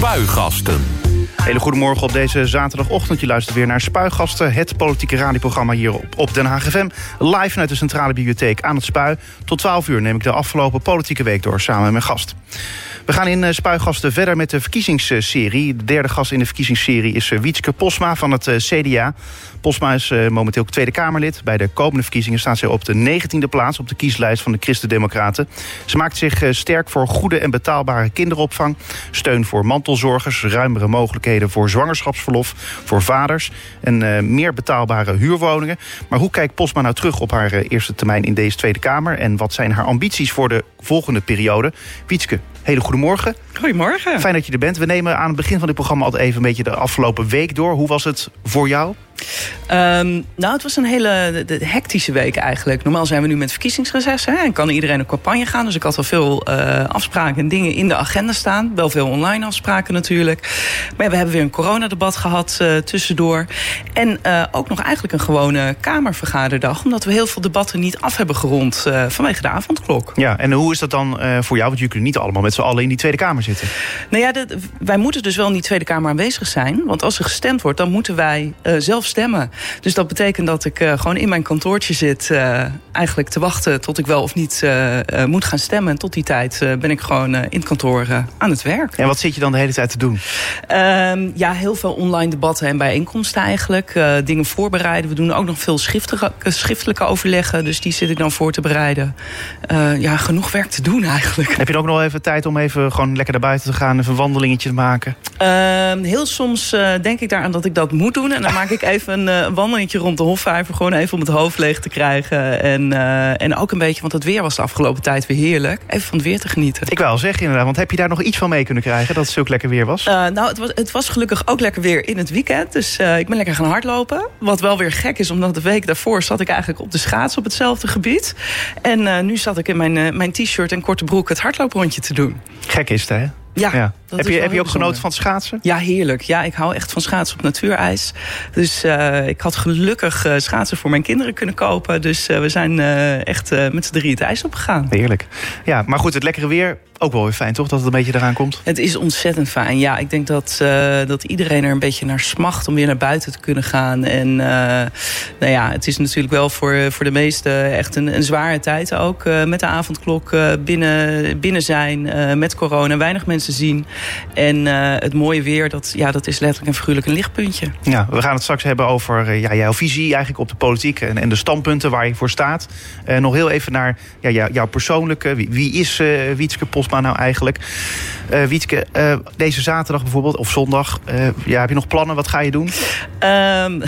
Spuigasten. Hele goedemorgen op deze zaterdagochtend. Je luistert weer naar Spuigasten, het politieke radioprogramma hier op, op Den Haag FM. Live vanuit de Centrale Bibliotheek aan het Spui. Tot 12 uur neem ik de afgelopen politieke week door samen met mijn gast. We gaan in eh, Spuigasten verder met de verkiezingsserie. De derde gast in de verkiezingsserie is eh, Wietske Posma van het eh, CDA. Posma is momenteel Tweede Kamerlid. Bij de komende verkiezingen staat zij op de 19e plaats... op de kieslijst van de Christen-Democraten. Ze maakt zich sterk voor goede en betaalbare kinderopvang... steun voor mantelzorgers, ruimere mogelijkheden voor zwangerschapsverlof... voor vaders en meer betaalbare huurwoningen. Maar hoe kijkt Posma nou terug op haar eerste termijn in deze Tweede Kamer... en wat zijn haar ambities voor de volgende periode? Wietske, hele goedemorgen. Goedemorgen. Fijn dat je er bent. We nemen aan het begin van dit programma altijd even een beetje de afgelopen week door. Hoe was het voor jou? Um, nou, het was een hele de, hectische week eigenlijk. Normaal zijn we nu met verkiezingsreces hè, en kan iedereen op campagne gaan. Dus ik had al veel uh, afspraken en dingen in de agenda staan. Wel veel online afspraken natuurlijk. Maar ja, we hebben weer een coronadebat gehad uh, tussendoor. En uh, ook nog eigenlijk een gewone Kamervergaderdag. Omdat we heel veel debatten niet af hebben gerond vanwege de avondklok. Ja, en hoe is dat dan voor jou? Want jullie kunnen niet allemaal met z'n allen in die Tweede Kamer zitten. Nou ja, de, wij moeten dus wel in die Tweede Kamer aanwezig zijn. Want als er gestemd wordt, dan moeten wij zelf stemmen. Dus dat betekent dat ik uh, gewoon in mijn kantoortje zit... Uh, eigenlijk te wachten tot ik wel of niet uh, moet gaan stemmen. En tot die tijd ben ik gewoon in het kantoor aan het werk. En wat zit je dan de hele tijd te doen? Ehm, ja, heel veel online debatten en bijeenkomsten eigenlijk. dingen voorbereiden. We doen ook nog veel schriftelijke, schriftelijke overleggen. Dus die zit ik dan voor te bereiden. ja, genoeg werk te doen eigenlijk. Heb je ook nog even tijd om even gewoon lekker naar buiten te gaan... even een wandelingetje te maken? Ehm, heel soms denk ik daaraan dat ik dat moet doen. En dan maak ik even een, een wandelingetje rond de Hofvijver. Gewoon even om het hoofd leeg te krijgen. En, uh, en ook een beetje, want het weer was de afgelopen tijd weer heerlijk. Even van het weer te genieten. Ik wel zeggen inderdaad. Want heb je daar nog iets van mee kunnen krijgen? Dat het zo lekker weer was? Uh, nou, het was, het was gelukkig ook lekker weer in het weekend. Dus ik ben lekker gaan hardlopen. Wat wel weer gek is, omdat de week daarvoor zat ik eigenlijk op de schaats op hetzelfde gebied. En nu zat ik in mijn, mijn t-shirt en korte broek het hardlooprondje te doen. Gek is het, hè? Ja. ja. Heb je, heb je ook genoten van schaatsen? Ja, heerlijk. Ja, ik hou echt van schaatsen op natuurijs. Dus uh, ik had gelukkig uh, schaatsen voor mijn kinderen kunnen kopen. Dus uh, we zijn echt met z'n drie het ijs opgegaan. Heerlijk. Ja, maar goed, het lekkere weer ook wel weer fijn, toch? Dat het een beetje eraan komt? Het is ontzettend fijn. Ja, ik denk dat, dat iedereen er een beetje naar smacht om weer naar buiten te kunnen gaan. En nou ja, het is natuurlijk wel voor, voor de meesten echt een, een zware tijd ook. Met de avondklok binnen, binnen zijn, met corona, weinig mensen zien. En het mooie weer, dat, ja, dat is letterlijk en figuurlijk een lichtpuntje. Ja, we gaan het straks hebben over ja, jouw visie eigenlijk op de politiek en, en de standpunten waar je voor staat. nog heel even naar ja, jouw persoonlijke. Wie, wie is Wietske Post? maar nou eigenlijk? Wietke, uh, deze zaterdag bijvoorbeeld, of zondag, ja, heb je nog plannen? Wat ga je doen? Um,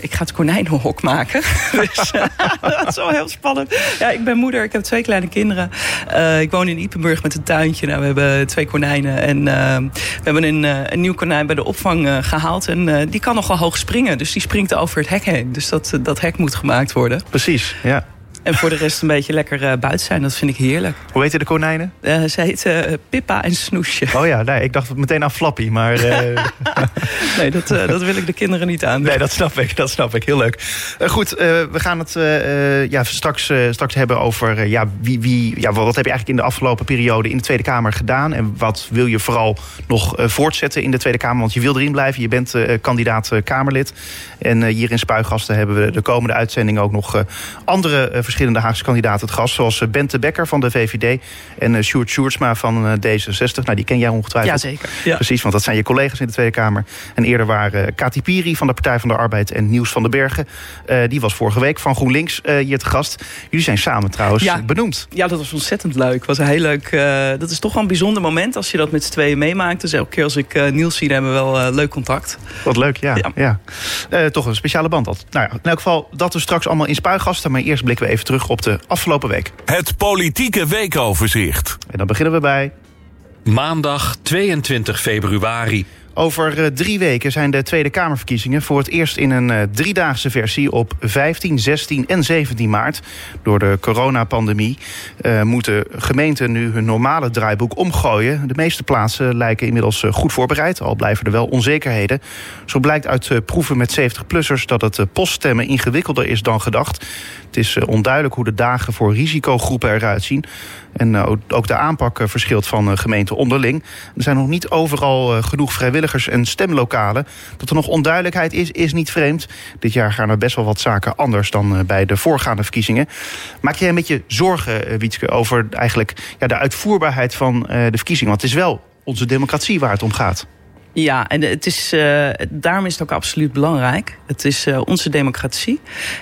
ik ga het konijnenhok maken. dus, dat is wel heel spannend. Ja, ik ben moeder, ik heb twee kleine kinderen. ik woon in Ipenburg met een tuintje. Nou, we hebben twee konijnen. En we hebben een, een nieuw konijn bij de opvang gehaald. En die kan nogal hoog springen. Dus die springt over het hek heen. Dus dat, dat hek moet gemaakt worden. Precies, ja. En voor de rest een beetje lekker uh, buiten zijn. Dat vind ik heerlijk. Hoe heten de konijnen? Uh, ze heten uh, Pippa en Snoesje. Oh ja, nee, ik dacht meteen aan Flappy. Maar, nee, dat, dat wil ik de kinderen niet aan. Nee, dat snap ik. Dat snap ik. Heel leuk. goed, we gaan het ja, straks, straks hebben over... ja, wie, wie, ja, wat heb je eigenlijk in de afgelopen periode in de Tweede Kamer gedaan? En wat wil je vooral nog voortzetten in de Tweede Kamer? Want je wil erin blijven. Je bent kandidaat Kamerlid. En hier in Spuigasten hebben we de komende uitzending ook nog andere verschillende Haagse kandidaten het gast. Zoals eh, Bente Becker van de VVD en eh, Sjoerd Sjoerdsma van eh, D66. Nou, die ken jij ongetwijfeld. Jazeker. Ja. Precies, want dat zijn je collega's in de Tweede Kamer. En eerder waren Kati Piri van de Partij van de Arbeid en Nieuws van den Bergen. die was vorige week van GroenLinks hier te gast. Jullie zijn samen trouwens ja. benoemd. Ja, dat was ontzettend leuk. Was een heel leuk. dat is toch wel een bijzonder moment als je dat met z'n tweeën meemaakt. Dus elke keer als ik Niels zie, hebben we wel leuk contact. Wat leuk, ja. ja. ja. toch een speciale band. Dat. Nou ja, in elk geval dat we straks allemaal in spuigasten. Maar eerst blikken we even terug op de afgelopen week. Het politieke weekoverzicht. En dan beginnen we bij... Maandag 22 februari. Over uh, drie weken zijn de Tweede Kamerverkiezingen voor het eerst in een uh, driedaagse versie op 15, 16 en 17 maart. Door de coronapandemie uh, moeten gemeenten nu hun normale draaiboek omgooien. De meeste plaatsen lijken inmiddels goed voorbereid, al blijven er wel onzekerheden. Zo blijkt uit proeven met 70-plussers dat het poststemmen ingewikkelder is dan gedacht. Het is onduidelijk hoe de dagen voor risicogroepen eruit zien. En uh, ook de aanpak uh, verschilt van uh, gemeente onderling. Er zijn nog niet overal genoeg vrijwilligers en stemlokalen. Dat er nog onduidelijkheid is, is niet vreemd. Dit jaar gaan er best wel wat zaken anders dan bij de voorgaande verkiezingen. Maak jij een beetje zorgen, Wietske, over eigenlijk ja, de uitvoerbaarheid van de verkiezingen? Want het is wel onze democratie waar het om gaat. Ja, en het is, daarom is het ook absoluut belangrijk. Het is uh, onze democratie.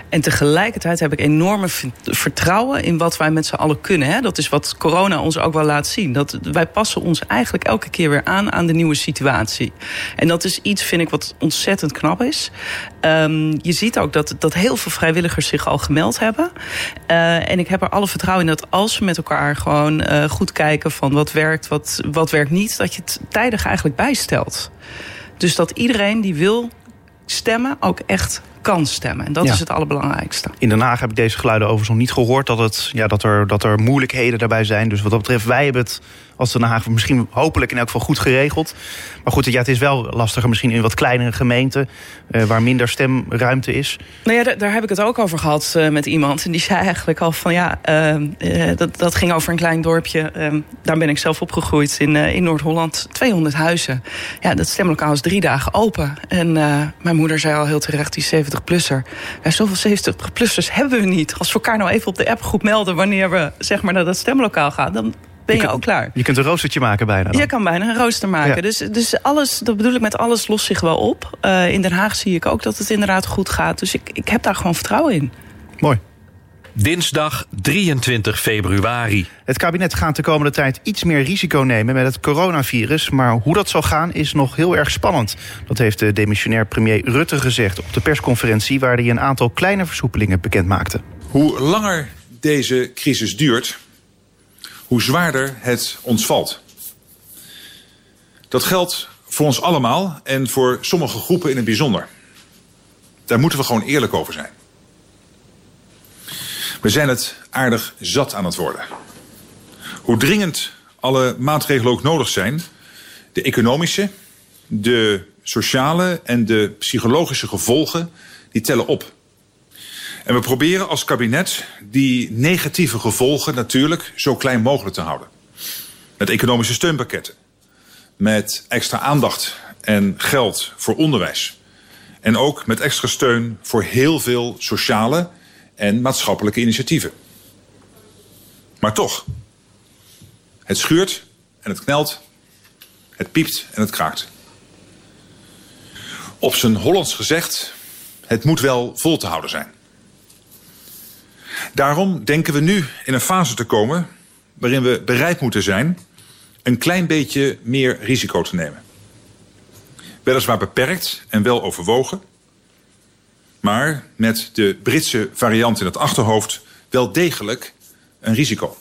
En tegelijkertijd heb ik enorme vertrouwen in wat wij met z'n allen kunnen. Hè? Dat is wat corona ons ook wel laat zien. Dat wij passen ons eigenlijk elke keer weer aan aan de nieuwe situatie. En dat is iets, vind ik, wat ontzettend knap is. Um, je ziet ook dat, dat heel veel vrijwilligers zich al gemeld hebben. Uh, en ik heb er alle vertrouwen in dat als we met elkaar gewoon goed kijken van wat werkt, wat, wat werkt niet, dat je het tijdig eigenlijk bijstelt. Dus dat iedereen die wil stemmen ook echt kan stemmen. En dat ja. is het allerbelangrijkste. In Den Haag heb ik deze geluiden overigens nog niet gehoord... Dat, het, ja, dat, er, dat er moeilijkheden daarbij zijn. Dus wat dat betreft, wij hebben het als Den Haag misschien hopelijk in elk geval goed geregeld. Maar goed, ja, het is wel lastiger misschien in wat kleinere gemeenten... Uh, waar minder stemruimte is. Nou ja, daar heb ik het ook over gehad uh, met iemand. En die zei eigenlijk al van ja, uh, dat, dat ging over een klein dorpje. daar ben ik zelf opgegroeid in, in Noord-Holland. 200 huizen. Ja, dat stemlokaal is drie dagen open. En mijn moeder zei al heel terecht, die 70-plusser. Ja, zoveel 70-plussers hebben we niet. Als we elkaar nou even op de appgroep melden... wanneer we zeg maar, naar dat stemlokaal gaan... dan ben je, ook klaar. Je kunt een roostertje maken bijna. Dan. Je kan bijna een rooster maken. Ja. Dus, dus alles, dat bedoel ik met alles, lost zich wel op. Uh, in Den Haag zie ik ook dat het inderdaad goed gaat. Dus ik, ik heb daar gewoon vertrouwen in. Mooi. Dinsdag 23 februari. Het kabinet gaat de komende tijd iets meer risico nemen met het coronavirus. Maar hoe dat zal gaan is nog heel erg spannend. Dat heeft de demissionair premier Rutte gezegd op de persconferentie... waar hij een aantal kleine versoepelingen bekend maakte. Hoe langer deze crisis duurt, hoe zwaarder het ons valt. Dat geldt voor ons allemaal en voor sommige groepen in het bijzonder. Daar moeten we gewoon eerlijk over zijn. We zijn het aardig zat aan het worden. Hoe dringend alle maatregelen ook nodig zijn, de economische, de sociale en de psychologische gevolgen, die tellen op. En we proberen als kabinet die negatieve gevolgen natuurlijk zo klein mogelijk te houden. Met economische steunpakketten. Met extra aandacht en geld voor onderwijs. En ook met extra steun voor heel veel sociale en maatschappelijke initiatieven. Maar toch, het schuurt en het knelt, het piept en het kraakt. Op zijn Hollands gezegd, het moet wel vol te houden zijn. Daarom denken we nu in een fase te komen waarin we bereid moeten zijn een klein beetje meer risico te nemen. Weliswaar beperkt en wel overwogen, maar met de Britse variant in het achterhoofd wel degelijk een risico.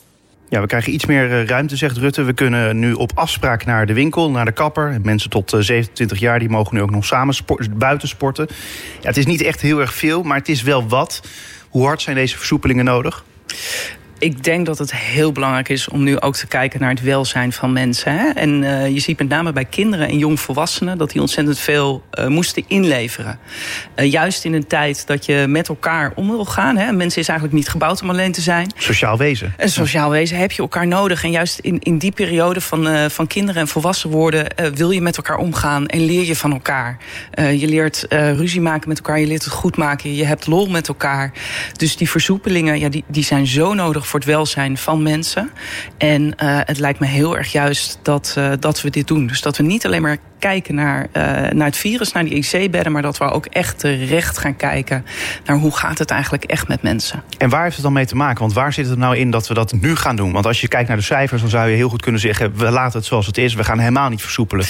Ja, we krijgen iets meer ruimte, zegt Rutte. We kunnen nu op afspraak naar de winkel, naar de kapper. Mensen tot 27 jaar die mogen nu ook nog samen sport, buiten sporten. Ja, het is niet echt heel erg veel, maar het is wel wat. Hoe hard zijn deze versoepelingen nodig? Ik denk dat het heel belangrijk is om nu ook te kijken naar het welzijn van mensen. Hè? En uh, je ziet met name bij kinderen en jongvolwassenen dat die ontzettend veel uh, moesten inleveren. Uh, juist in een tijd dat je met elkaar om wil gaan. Hè? Mensen is eigenlijk niet gebouwd om alleen te zijn. Sociaal wezen. En sociaal wezen heb je elkaar nodig. En juist in, in die periode van, van kinderen en volwassen worden wil je met elkaar omgaan en leer je van elkaar. je leert ruzie maken met elkaar, je leert het goed maken, je hebt lol met elkaar. Dus die versoepelingen, ja, die, die zijn zo nodig voor het welzijn van mensen. En uh, het lijkt me heel erg juist dat, uh, dat we dit doen. Dus dat we niet alleen maar kijken naar, uh, naar het virus, naar die IC-bedden... maar dat we ook echt terecht gaan kijken naar hoe gaat het eigenlijk echt met mensen. En waar heeft het dan mee te maken? Want waar zit het nou in dat we dat nu gaan doen? Want als je kijkt naar de cijfers, dan zou je heel goed kunnen zeggen... we laten het zoals het is, we gaan helemaal niet versoepelen.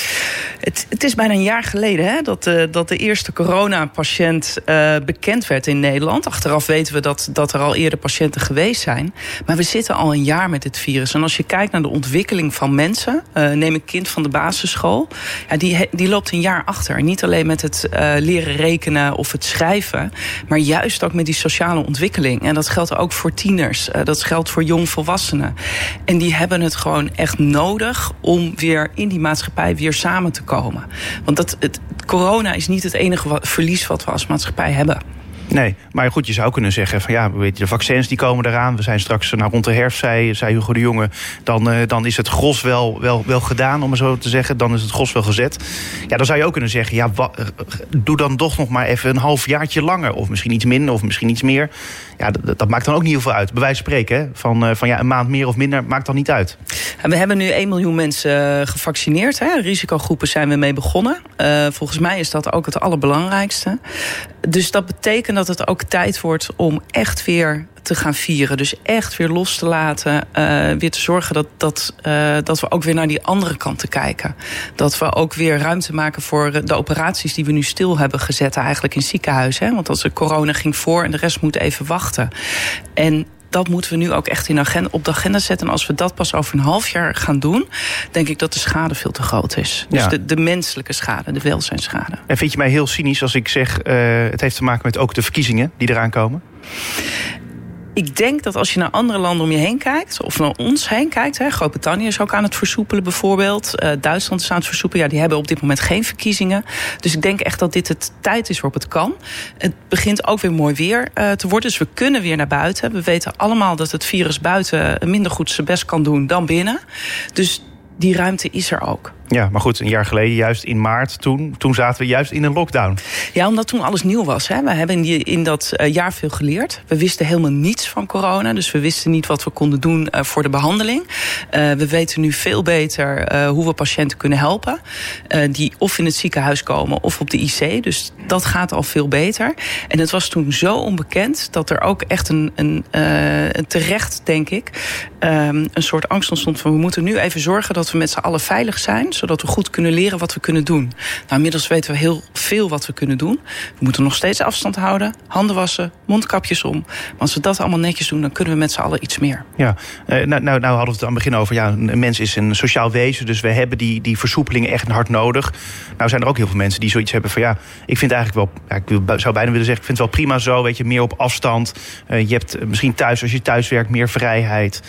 Het, het is bijna een jaar geleden hè, dat, de, dat de eerste coronapatiënt uh, bekend werd in Nederland. Achteraf weten we dat, dat er al eerder patiënten geweest zijn. Maar we zitten al een jaar met dit virus. En als je kijkt naar de ontwikkeling van mensen... Uh, neem een kind van de basisschool... Ja, die, die loopt een jaar achter. Niet alleen met het uh, leren rekenen of het schrijven... maar juist ook met die sociale ontwikkeling. En dat geldt ook voor tieners. Uh, dat geldt voor jongvolwassenen. En die hebben het gewoon echt nodig... om weer in die maatschappij weer samen te komen. Want dat, het, corona is niet het enige verlies wat we als maatschappij hebben. Nee, maar goed, je zou kunnen zeggen van ja, weet je, de vaccins die komen eraan. We zijn straks nou, rond de herfst, zei, zei Hugo de Jonge. Dan, uh, dan is het gros wel, wel, wel gedaan, om maar zo te zeggen. Dan is het gros wel gezet. Ja, dan zou je ook kunnen zeggen, ja, doe dan toch nog maar even een halfjaartje langer. Of misschien iets minder, of misschien iets meer. Ja, dat, dat maakt dan ook niet heel veel uit. Bij wijze van spreken? Van, uh, van ja, een maand meer of minder, maakt dan niet uit. We hebben nu 1 miljoen mensen gevaccineerd. Hè? Risicogroepen zijn we mee begonnen. Uh, volgens mij is dat ook het allerbelangrijkste. Dus dat betekent dat het ook tijd wordt om echt weer te gaan vieren. Dus echt weer los te laten. Uh, weer te zorgen dat, dat, uh, dat we ook weer naar die andere kant te kijken. Dat we ook weer ruimte maken voor de operaties die we nu stil hebben gezet. Eigenlijk in ziekenhuizen. Want als de corona ging voor en de rest moet even wachten. En dat moeten we nu ook echt in agenda, op de agenda zetten. En als we dat pas over een half jaar gaan doen, denk ik dat de schade veel te groot is. Dus de, de, menselijke schade, de welzijnsschade. En vind je mij heel cynisch als ik zeg, uh, het heeft te maken met ook de verkiezingen die eraan komen? Ik denk dat als je naar andere landen om je heen kijkt, of naar ons heen kijkt, Groot-Brittannië is ook aan het versoepelen bijvoorbeeld, uh, Duitsland is aan het versoepelen, ja, die hebben op dit moment geen verkiezingen. Dus ik denk echt dat dit het tijd is waarop het kan. Het begint ook weer mooi weer uh, te worden, dus we kunnen weer naar buiten. We weten allemaal dat het virus buiten minder goed zijn best kan doen dan binnen. Dus die ruimte is er ook. Ja, maar goed, een jaar geleden, juist in maart, toen, toen zaten we juist in een lockdown. Ja, omdat toen alles nieuw was. Hè. We hebben in, dat uh, jaar veel geleerd. We wisten helemaal niets van corona. Dus we wisten niet wat we konden doen uh, voor de behandeling. Uh, we weten nu veel beter hoe we patiënten kunnen helpen. die of in het ziekenhuis komen of op de IC. Dus dat gaat al veel beter. En het was toen zo onbekend dat er ook echt een, een, terecht, denk ik, um, een soort angst ontstond van we moeten nu even zorgen dat we met z'n allen veilig zijn zodat we goed kunnen leren wat we kunnen doen. Nou, inmiddels weten we heel veel wat we kunnen doen. We moeten nog steeds afstand houden, handen wassen, mondkapjes om. Maar als we dat allemaal netjes doen, dan kunnen we met z'n allen iets meer. Ja, nou, nou, nou hadden we het aan het begin over, ja, een mens is een sociaal wezen, dus we hebben die, die versoepelingen echt hard nodig. Nou zijn er ook heel veel mensen die zoiets hebben van, ja, ik vind eigenlijk wel, ja, ik zou bijna willen zeggen, ik vind het wel prima zo, weet je, meer op afstand. Uh, je hebt misschien thuis, als je thuis werkt, meer vrijheid.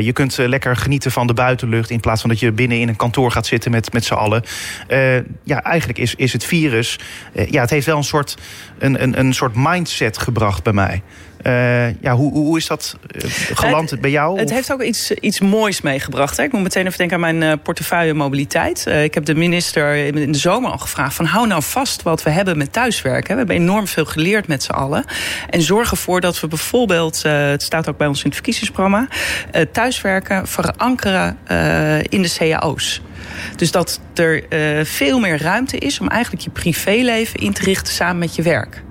Je kunt lekker genieten van de buitenlucht in plaats van dat je binnen in een kantoor gaat zitten met, met z'n allen. Uh, ja, eigenlijk is, is het virus. Uh, ja, het heeft wel een soort, een, een, een soort mindset gebracht bij mij. Uh, ja, hoe, hoe is dat geland het, bij jou? Het heeft ook iets, iets moois meegebracht. Hè? Ik moet meteen even denken aan mijn portefeuille mobiliteit. Uh, ik heb de minister in de zomer al gevraagd... van hou nou vast wat we hebben met thuiswerken. We hebben enorm veel geleerd met z'n allen. En zorg ervoor dat we bijvoorbeeld... Uh, het staat ook bij ons in het verkiezingsprogramma... thuiswerken verankeren in de cao's. Dus dat er uh, veel meer ruimte is om eigenlijk je privéleven in te richten samen met je werk.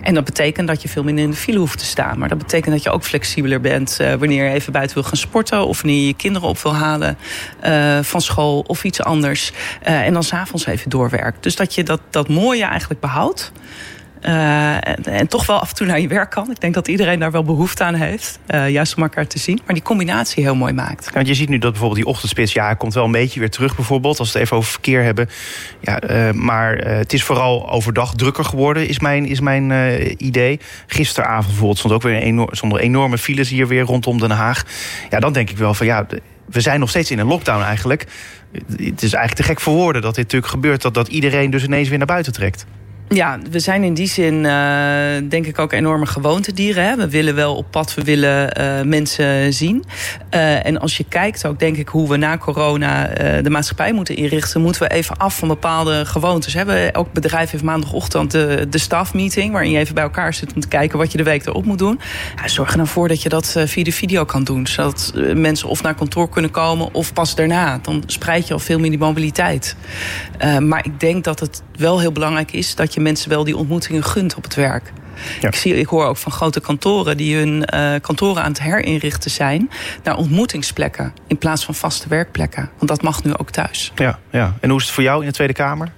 En dat betekent dat je veel minder in de file hoeft te staan. Maar dat betekent dat je ook flexibeler bent uh, wanneer je even buiten wil gaan sporten. Of wanneer je je kinderen op wil halen uh, van school of iets anders. En dan s'avonds even doorwerkt. Dus dat je dat, dat mooie eigenlijk behoudt. Uh, en, toch wel af en toe naar je werk kan. Ik denk dat iedereen daar wel behoefte aan heeft. Uh, juist om elkaar te zien. Maar die combinatie heel mooi maakt. Want je ziet nu dat bijvoorbeeld die ochtendspits... ja, komt wel een beetje weer terug bijvoorbeeld. Als we het even over verkeer hebben. Ja, uh, maar het is vooral overdag drukker geworden, is mijn, is mijn idee. Gisteravond bijvoorbeeld stond ook weer een zonder enorme files hier weer rondom Den Haag. Ja, dan denk ik wel van ja... We zijn nog steeds in een lockdown eigenlijk. Het is eigenlijk te gek voor woorden dat dit natuurlijk gebeurt... dat, dat iedereen dus ineens weer naar buiten trekt. Ja, we zijn in die zin uh, denk ik ook enorme gewoontedieren. Hè? We willen wel op pad, we willen uh, mensen zien. Uh, en als je kijkt ook denk ik hoe we na corona de maatschappij moeten inrichten... moeten we even af van bepaalde gewoontes. Hebben elk bedrijf heeft maandagochtend de, de staffmeeting... waarin je even bij elkaar zit om te kijken wat je de week erop moet doen. Zorg er nou voor dat je dat via de video kan doen. Zodat mensen of naar kantoor kunnen komen of pas daarna. Dan spreid je al veel meer die mobiliteit. maar ik denk dat het wel heel belangrijk is... dat je je mensen wel die ontmoetingen gunt op het werk. Ja. Ik, zie, ik hoor ook van grote kantoren die hun uh, kantoren aan het herinrichten zijn naar ontmoetingsplekken in plaats van vaste werkplekken. Want dat mag nu ook thuis. Ja, ja. En hoe is het voor jou in de Tweede Kamer?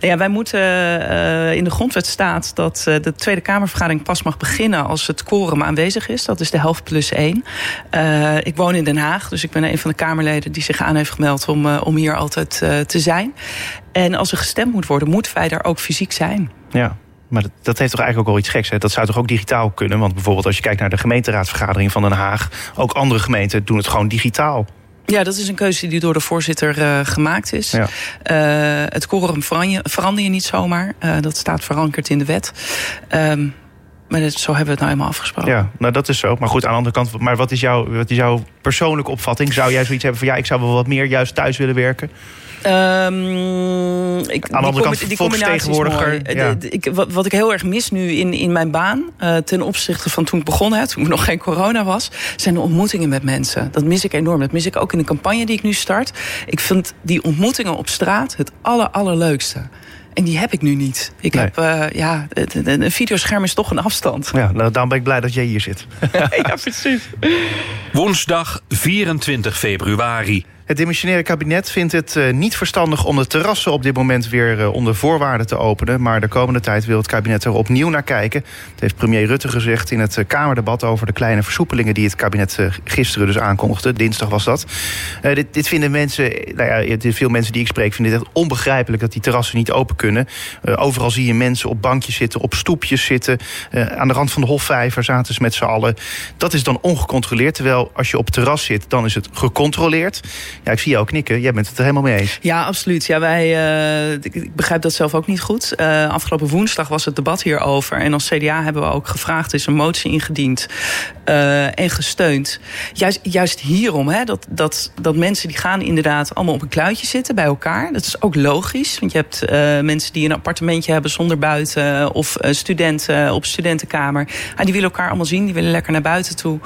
Nou ja, wij moeten uh, in de grondwet staat dat uh, de Tweede Kamervergadering pas mag beginnen als het quorum aanwezig is. Dat is de helft plus één. ik woon in Den Haag, dus ik ben een van de Kamerleden die zich aan heeft gemeld om, om hier altijd te zijn. En als er gestemd moet worden, moeten wij daar ook fysiek zijn. Ja, maar dat, dat, heeft toch eigenlijk ook wel iets geks. Hè? Dat zou toch ook digitaal kunnen? Want bijvoorbeeld als je kijkt naar de gemeenteraadsvergadering van Den Haag... ook andere gemeenten doen het gewoon digitaal. Ja, dat is een keuze die door de voorzitter uh, gemaakt is. Ja. Uh, het quorum verander je, verander je niet zomaar. Uh, dat staat verankerd in de wet. Um, maar zo hebben we het nou eenmaal afgesproken. Ja, nou dat is zo. Maar goed, aan de andere kant, maar wat is, jouw, wat is jouw persoonlijke opvatting? Zou jij zoiets hebben van ja, ik zou wel wat meer juist thuis willen werken? Um, ik, Aan de andere kant, die mooi. Ja. Ik, wat, wat ik heel erg mis nu in, in mijn baan, uh, ten opzichte van toen ik begonnen heb, toen er nog geen corona was, zijn de ontmoetingen met mensen. Dat mis ik enorm. Dat mis ik ook in de campagne die ik nu start. Ik vind die ontmoetingen op straat het aller, allerleukste. En die heb ik nu niet. Ik Nee. heb, uh, ja, een videoscherm is toch een afstand. Ja, nou, daarom ben ik blij dat jij hier zit. ja, precies. Woensdag 24 februari. Het dimissionaire kabinet vindt het eh, niet verstandig om de terrassen op dit moment weer eh, onder voorwaarden te openen. Maar de komende tijd wil het kabinet er opnieuw naar kijken. Dat heeft premier Rutte gezegd in het eh, Kamerdebat over de kleine versoepelingen die het kabinet gisteren dus aankondigde. Dinsdag was dat. Dit, dit vinden mensen, nou ja, veel mensen die ik spreek vinden het echt onbegrijpelijk dat die terrassen niet open kunnen. Overal zie je mensen op bankjes zitten, op stoepjes zitten. Aan de rand van de Hofvijver zaten ze met z'n allen. Dat is dan ongecontroleerd. Terwijl als je op terras zit, dan is het gecontroleerd. Ja, ik zie jou knikken. Jij bent het er helemaal mee eens. Ja, absoluut. Ja, wij, eh, ik, begrijp dat zelf ook niet goed. Eh, afgelopen woensdag was het debat hierover. En als CDA hebben we ook gevraagd, is een motie ingediend eh, en gesteund. Juist, juist hierom, hè, dat, dat, dat mensen die gaan inderdaad allemaal op een kluitje zitten bij elkaar. Dat is ook logisch, want je hebt mensen die een appartementje hebben zonder buiten... of studenten op studentenkamer. Ah, die willen elkaar allemaal zien, die willen lekker naar buiten toe.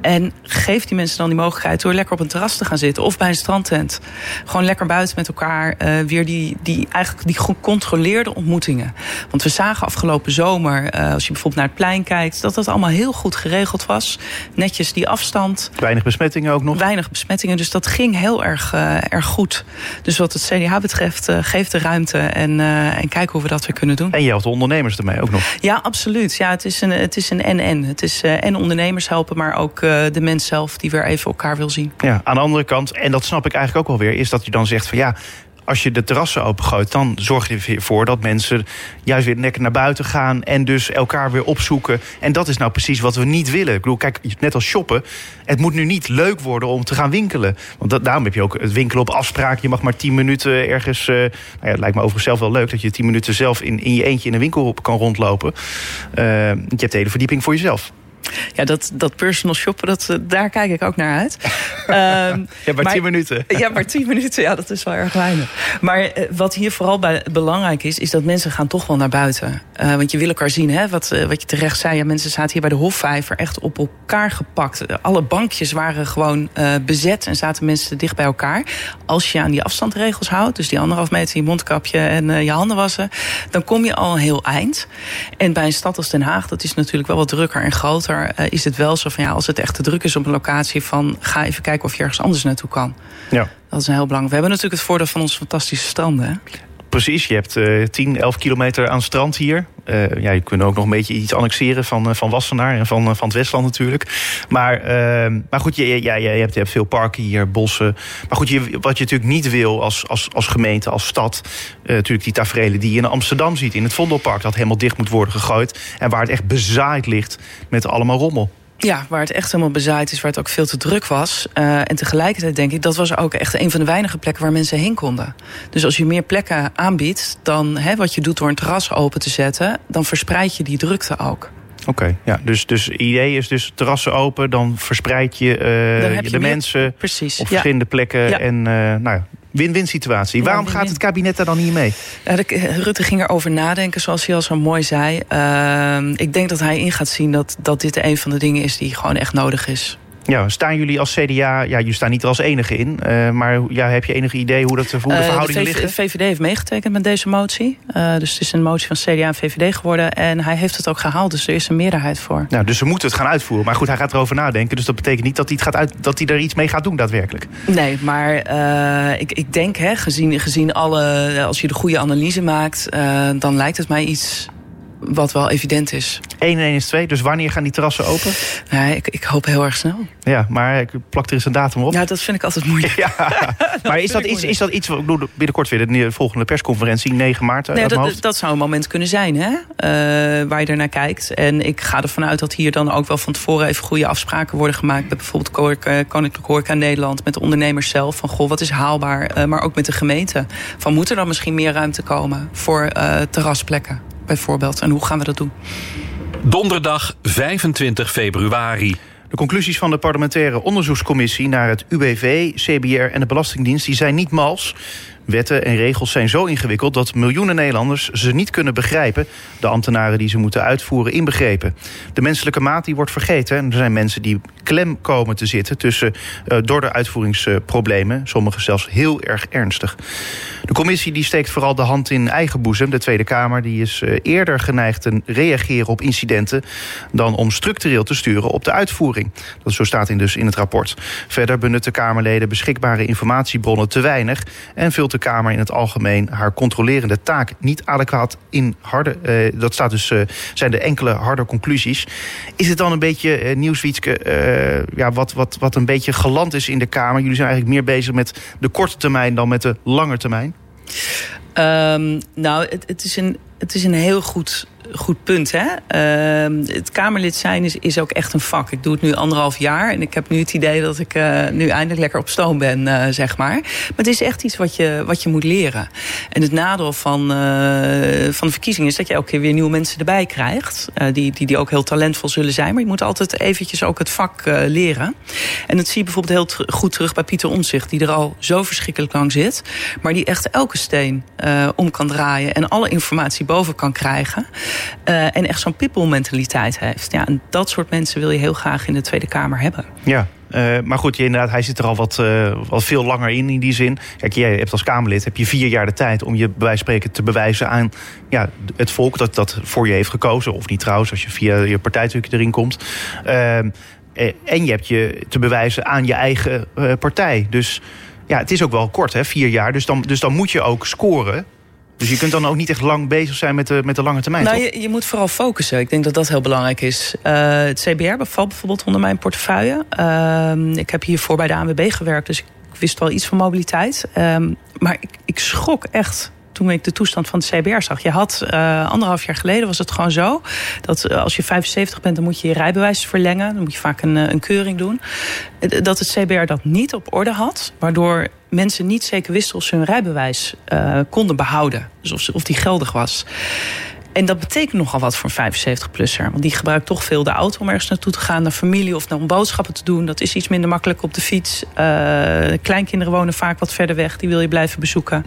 En geef die mensen dan die mogelijkheid door lekker op een terras te gaan zitten... of bij een strandtent. Gewoon lekker buiten met elkaar eh, weer die, die, eigenlijk die gecontroleerde ontmoetingen. Want we zagen afgelopen zomer, eh, als je bijvoorbeeld naar het plein kijkt... dat dat allemaal heel goed geregeld was. Netjes die afstand, Weinig besmettingen ook nog. weinig besmettingen. Dus dat ging heel erg, eh, erg goed. Dus wat het CDA betreft, geef de ruimte... En, en kijk hoe we dat weer kunnen doen. En je helpt de ondernemers ermee ook nog. Ja, absoluut. Ja, het is een, het is een en-en. Het is en ondernemers helpen, maar ook de mens zelf... die weer even elkaar wil zien. Ja, aan de andere kant, en dat snap ik eigenlijk ook wel weer, is dat je dan zegt van ja. Als je de terrassen opengooit, dan zorg je ervoor dat mensen juist weer lekker naar buiten gaan en dus elkaar weer opzoeken. En dat is nou precies wat we niet willen. Ik bedoel, kijk, net als shoppen, het moet nu niet leuk worden om te gaan winkelen. Want dat, daarom heb je ook het winkelen op afspraak. Je mag maar tien minuten ergens. eh, nou ja, het lijkt me overigens zelf wel leuk dat je tien minuten zelf in, in je eentje in een winkel kan rondlopen. Eh, je hebt de hele verdieping voor jezelf. Ja, dat, dat personal shoppen, dat, eh, daar kijk ik ook naar uit. Ehm, Ja, maar, tien minuten. Ja, maar tien minuten, ja, dat is wel erg weinig. Maar eh, wat hier vooral bij, belangrijk is, is dat mensen gaan toch wel naar buiten. Eh, want je wil elkaar zien, hè? Wat, wat je terecht zei. Ja, mensen zaten hier bij de Hofvijver echt op elkaar gepakt. Alle bankjes waren gewoon bezet en zaten mensen dicht bij elkaar. Als je aan die afstandregels houdt, dus die anderhalf meter, je mondkapje en je handen wassen, dan kom je al een heel eind. En bij een stad als Den Haag, dat is natuurlijk wel wat drukker en groter, eh, is het wel zo van ja, als het echt te druk is op een locatie, van ga even kijken of je ergens anders naartoe kan. Ja. Dat is een heel belangrijk. We hebben natuurlijk het voordeel van onze fantastische stranden. Hè? Precies, je hebt eh 10, 11 kilometer aan strand hier. Eh, ja, je kunt ook nog een beetje iets annexeren van, eh, van Wassenaar en van, eh, van het Westland natuurlijk. Maar, eh, maar goed, je, ja, je, hebt, hebt veel parken hier, bossen. Maar goed, je, wat je natuurlijk niet wil als, als, als gemeente, als stad... natuurlijk die tafereelen die je in Amsterdam ziet... in het Vondelpark, dat helemaal dicht moet worden gegooid... en waar het echt bezaaid ligt met allemaal rommel. Ja, waar het echt helemaal bezaaid is, waar het ook veel te druk was. Uh, en tegelijkertijd denk ik, dat was ook echt een van de weinige plekken waar mensen heen konden. Dus als je meer plekken aanbiedt dan hè, wat je doet door een terras open te zetten, dan verspreid je die drukte ook. Oké, okay, ja, dus, dus het idee is dus terrassen open, dan verspreid je, uh, je de mensen precies, op verschillende ja. plekken. Ja. En uh, nou ja, win-win situatie. Waarom win gaat het kabinet daar dan niet mee? Ja, de, Rutte ging erover nadenken, zoals hij al zo mooi zei. Uh, ik denk dat hij in gaat zien dat, dat dit een van de dingen is die gewoon echt nodig is. Ja, staan jullie als CDA, ja, jullie staan niet er als enige in, uh, maar ja, heb je enig idee hoe, dat, hoe de verhoudingen uh, de liggen? VVD heeft meegetekend met deze motie. Uh, dus het is een motie van CDA en VVD geworden. En hij heeft het ook gehaald, dus er is een meerderheid voor. Nou, dus ze moeten het gaan uitvoeren. Maar goed, hij gaat erover nadenken. Dus dat betekent niet dat hij, het gaat uit, dat hij er iets mee gaat doen daadwerkelijk. Nee, maar ik, ik denk, hè, gezien, gezien alle, als je de goede analyse maakt, dan lijkt het mij iets wat wel evident is. 1 en 1 is 2, dus wanneer gaan die terrassen open? Ja, ik, ik hoop heel erg snel. Ja, maar ik plak er eens een datum op. Ja, dat vind ik altijd moeilijk. Ja, maar is dat, iets, is dat iets, ik bedoel, binnenkort weer de volgende persconferentie, 9 maart? Nee, dat, dat, zou een moment kunnen zijn, hè? Uh, waar je er naar kijkt. En ik ga ervan uit dat hier dan ook wel van tevoren even goede afspraken worden gemaakt. Met bijvoorbeeld Koninklijke Horeca Nederland, met de ondernemers zelf. Van goh, wat is haalbaar? Uh, maar ook met de gemeente. Van moet er dan misschien meer ruimte komen voor uh, terrasplekken? Bijvoorbeeld. En hoe gaan we dat doen? Donderdag 25 februari. De conclusies van de parlementaire onderzoekscommissie naar het UWV, CBR en de Belastingdienst die zijn niet mals. Wetten en regels zijn zo ingewikkeld dat miljoenen Nederlanders ze niet kunnen begrijpen. De ambtenaren die ze moeten uitvoeren inbegrepen. De menselijke maat die wordt vergeten. En er zijn mensen die klem komen te zitten tussen, uh, door de uitvoeringsproblemen. Sommigen zelfs heel erg ernstig. De commissie die steekt vooral de hand in eigen boezem. De Tweede Kamer die is uh, eerder geneigd te reageren op incidenten... dan om structureel te sturen op de uitvoering. Dat zo staat in dus in het rapport. Verder benutten Kamerleden beschikbare informatiebronnen te weinig... en vult de Kamer in het algemeen haar controlerende taak niet adequaat in harde... Uh, dat staat dus, uh, zijn de enkele harde conclusies. Is het dan een beetje, uh, Nieuwswietske, ja, wat, wat, wat een beetje geland is in de Kamer? Jullie zijn eigenlijk meer bezig met de korte termijn dan met de lange termijn? Um, nou, het, het, is een, het is een heel goed goed punt. Hè? Uh, het Kamerlid zijn is, is ook echt een vak. Ik doe het nu anderhalf jaar en ik heb nu het idee dat ik uh, nu eindelijk lekker op stoom ben, uh, zeg maar. Maar het is echt iets wat je, wat je moet leren. En het nadeel van, uh, van de verkiezingen is dat je elke keer weer nieuwe mensen erbij krijgt. die, die, die ook heel talentvol zullen zijn. Maar je moet altijd eventjes ook het vak leren. En dat zie je bijvoorbeeld heel goed terug bij Pieter Omtzigt, die er al zo verschrikkelijk lang zit. Maar die echt elke steen om kan draaien en alle informatie boven kan krijgen. Uh, en echt zo'n people-mentaliteit heeft. Ja, en dat soort mensen wil je heel graag in de Tweede Kamer hebben. Ja, uh, maar goed, je, inderdaad, hij zit er al wat, wat veel langer in, in die zin. Kijk, jij hebt als Kamerlid heb je vier jaar de tijd om je bij wijze van spreken te bewijzen aan ja, het volk dat dat voor je heeft gekozen. Of niet trouwens, als je via je partijtrucje erin komt. En je hebt je te bewijzen aan je eigen partij. Dus ja, het is ook wel kort, hè, vier jaar. Dus dan, dus dan moet je ook scoren. Dus je kunt dan ook niet echt lang bezig zijn met de, met de lange termijn. Nou, je, je, moet vooral focussen. Ik denk dat dat heel belangrijk is. Uh, het CBR valt bijvoorbeeld onder mijn portefeuille. Uh, ik heb hiervoor bij de ANWB gewerkt, dus ik wist wel iets van mobiliteit. Uh, maar ik, ik schrok echt toen ik de toestand van het CBR zag. Je had uh, anderhalf jaar geleden was het gewoon zo dat als je 75 bent, dan moet je je rijbewijs verlengen. Dan moet je vaak een, een keuring doen. Dat het CBR dat niet op orde had, waardoor mensen niet zeker wisten of ze hun rijbewijs uh, konden behouden. Dus of, of die geldig was. En dat betekent nogal wat voor een 75-plusser. Want die gebruikt toch veel de auto om ergens naartoe te gaan... naar familie of om boodschappen te doen. Dat is iets minder makkelijk op de fiets. Uh, kleinkinderen wonen vaak wat verder weg. Die wil je blijven bezoeken.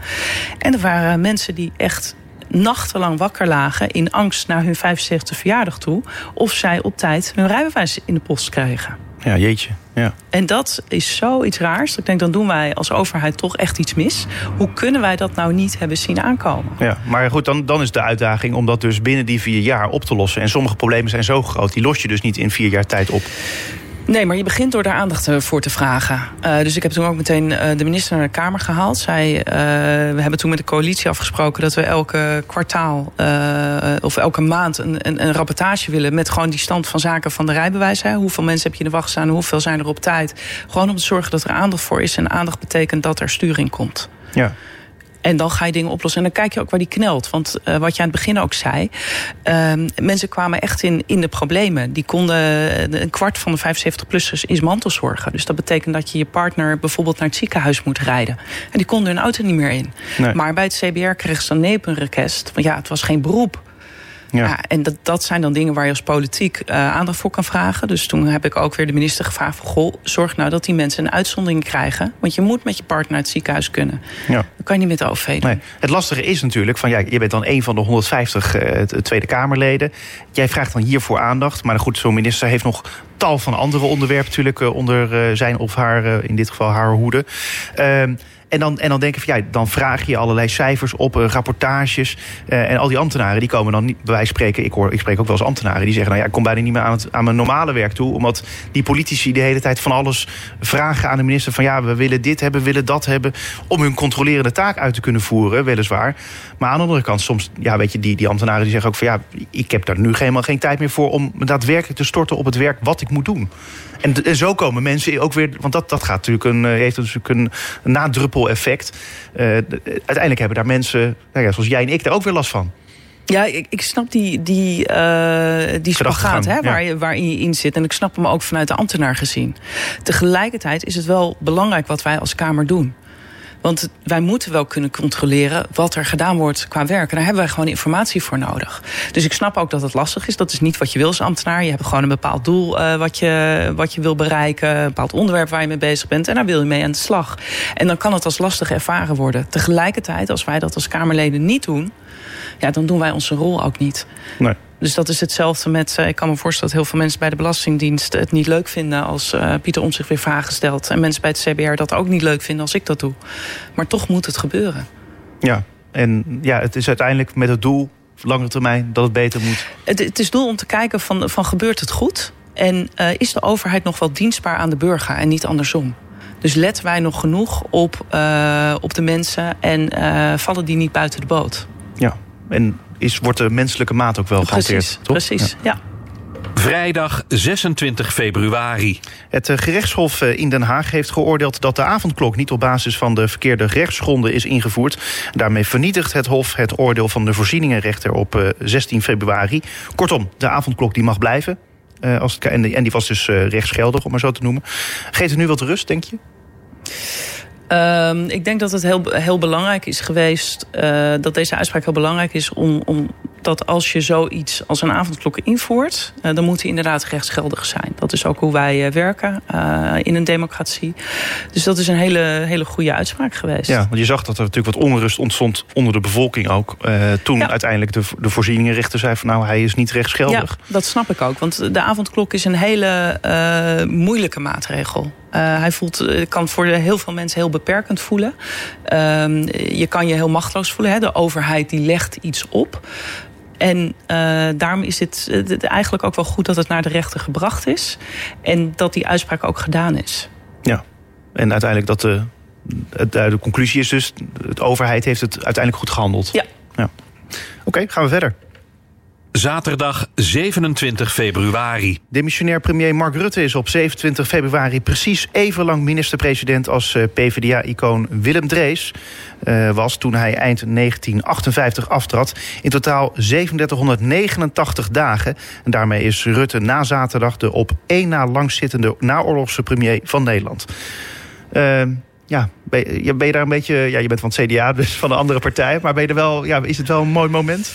En er waren mensen die echt nachtenlang wakker lagen... in angst naar hun 75 verjaardag toe... of zij op tijd hun rijbewijs in de post kregen. Ja, jeetje. Ja. En dat is zoiets raars. Ik denk, dan doen wij als overheid toch echt iets mis. Hoe kunnen wij dat nou niet hebben zien aankomen? Ja, maar goed, dan, dan is de uitdaging om dat dus binnen die vier jaar op te lossen. En sommige problemen zijn zo groot, die los je dus niet in vier jaar tijd op. Nee, maar je begint door daar aandacht eh, voor te vragen. Uh, dus ik heb toen ook meteen uh, de minister naar de Kamer gehaald. Zij, uh, we hebben toen met de coalitie afgesproken dat we elke kwartaal of elke maand een, een, een, rapportage willen met gewoon die stand van zaken van de rijbewijs. Hoeveel mensen heb je in de wacht staan, hoeveel zijn er op tijd. Gewoon om te zorgen dat er aandacht voor is. En aandacht betekent dat er sturing komt. Ja. En dan ga je dingen oplossen. En dan kijk je ook waar die knelt. Want uh, wat je aan het begin ook zei. Uh, mensen kwamen echt in, in de problemen. Die konden. Een kwart van de 75-plussers is mantelzorgen. Dus dat betekent dat je je partner bijvoorbeeld naar het ziekenhuis moet rijden. En die konden hun auto niet meer in. Nee. Maar bij het CBR kregen ze dan nee op een request. Want ja, het was geen beroep. Ja. ja. en dat, dat zijn dan dingen waar je als politiek uh, aandacht voor kan vragen. Dus toen heb ik ook weer de minister gevraagd van... goh, zorg nou dat die mensen een uitzondering krijgen. Want je moet met je partner naar het ziekenhuis kunnen. Ja. Dat kan je niet met de OV doen. Nee. Het lastige is natuurlijk, van, ja, je bent dan een van de 150 uh, Tweede Kamerleden. Jij vraagt dan hiervoor aandacht. Maar goed, zo'n minister heeft nog tal van andere onderwerpen... natuurlijk uh, onder zijn of haar, in dit geval haar hoede. Ehm, en dan, en dan denk ik van ja, dan vraag je allerlei cijfers op, rapportages. En al die ambtenaren die komen dan niet, bij wijze spreken, ik, hoor, ik spreek ook wel eens ambtenaren, die zeggen: Nou ja, ik kom bijna niet meer aan, het, aan mijn normale werk toe. Omdat die politici de hele tijd van alles vragen aan de minister: van ja, we willen dit hebben, willen dat hebben. Om hun controlerende taak uit te kunnen voeren, weliswaar. Maar aan de andere kant, soms, ja, weet je, die, die ambtenaren die zeggen ook van ja, ik heb daar nu helemaal geen tijd meer voor om daadwerkelijk te storten op het werk wat ik moet doen. En, en zo komen mensen ook weer, want dat, dat gaat natuurlijk een, heeft natuurlijk een nadruppel-effect. Uh, uiteindelijk hebben daar mensen, nou ja, zoals jij en ik, daar ook weer last van. Ja, ik, ik snap die, die, uh, die spagaat hè, waar, je, waarin je in zit. En ik snap hem ook vanuit de ambtenaar gezien. Tegelijkertijd is het wel belangrijk wat wij als Kamer doen. Want wij moeten wel kunnen controleren wat er gedaan wordt qua werk. En daar hebben wij gewoon informatie voor nodig. Dus ik snap ook dat het lastig is. Dat is niet wat je wil als ambtenaar. Je hebt gewoon een bepaald doel uh, wat, je, wat je wil bereiken. Een bepaald onderwerp waar je mee bezig bent. En daar wil je mee aan de slag. En dan kan het als lastig ervaren worden. Tegelijkertijd, als wij dat als Kamerleden niet doen... Ja, dan doen wij onze rol ook niet. Nee. Dus dat is hetzelfde met... ik kan me voorstellen dat heel veel mensen bij de Belastingdienst... het niet leuk vinden als uh, Pieter om zich weer vragen stelt. En mensen bij het CBR dat ook niet leuk vinden als ik dat doe. Maar toch moet het gebeuren. Ja, en ja, het is uiteindelijk met het doel... op langere termijn dat het beter moet. Het, het is doel om te kijken van, van gebeurt het goed... En uh, is de overheid nog wel dienstbaar aan de burger en niet andersom? Dus letten wij nog genoeg op, uh, op de mensen en uh, vallen die niet buiten de boot? Ja, en is, wordt de menselijke maat ook wel gehanteerd, precies, toch? Precies, ja. ja. Vrijdag 26 februari. Het gerechtshof in Den Haag heeft geoordeeld dat de avondklok niet op basis van de verkeerde rechtsgronden is ingevoerd. Daarmee vernietigt het Hof het oordeel van de voorzieningenrechter op 16 februari. Kortom, de avondklok die mag blijven. Als het, en, die, was dus rechtsgeldig, om maar zo te noemen. Geeft het nu wat rust, denk je? Um, ik denk dat het heel, heel belangrijk is geweest... Uh, dat deze uitspraak heel belangrijk is... om, om dat als je zoiets als een avondklok invoert... Uh, dan moet die inderdaad rechtsgeldig zijn. Dat is ook hoe wij uh, werken in een democratie. Dus dat is een hele, hele goede uitspraak geweest. Ja, want je zag dat er natuurlijk wat onrust ontstond onder de bevolking ook. toen ja. uiteindelijk de, de voorzieningenrechter zei van... nou, hij is niet rechtsgeldig. Ja, dat snap ik ook. Want de avondklok is een hele moeilijke maatregel. Uh, hij voelt, kan voor heel veel mensen heel beperkend voelen. Uh, je kan je heel machteloos voelen. Hè? De overheid die legt iets op. En uh, daarom is het eigenlijk ook wel goed dat het naar de rechter gebracht is. En dat die uitspraak ook gedaan is. Ja, en uiteindelijk dat de, de, de conclusie is dus... de overheid heeft het uiteindelijk goed gehandeld. Ja. ja. Oké, okay, gaan we verder. Zaterdag 27 februari. Demissionair premier Mark Rutte is op 27 februari precies even lang minister-president als eh, PvdA-icoon Willem Drees uh, was toen hij eind 1958 aftrad. In totaal 3789 dagen. En daarmee is Rutte na zaterdag de op één na langzittende naoorlogse premier van Nederland. Uh, ja, ben je, ben je daar een beetje... Ja, je bent van het CDA, dus van een andere partij. Maar ben je er wel, ja, is het wel een mooi moment?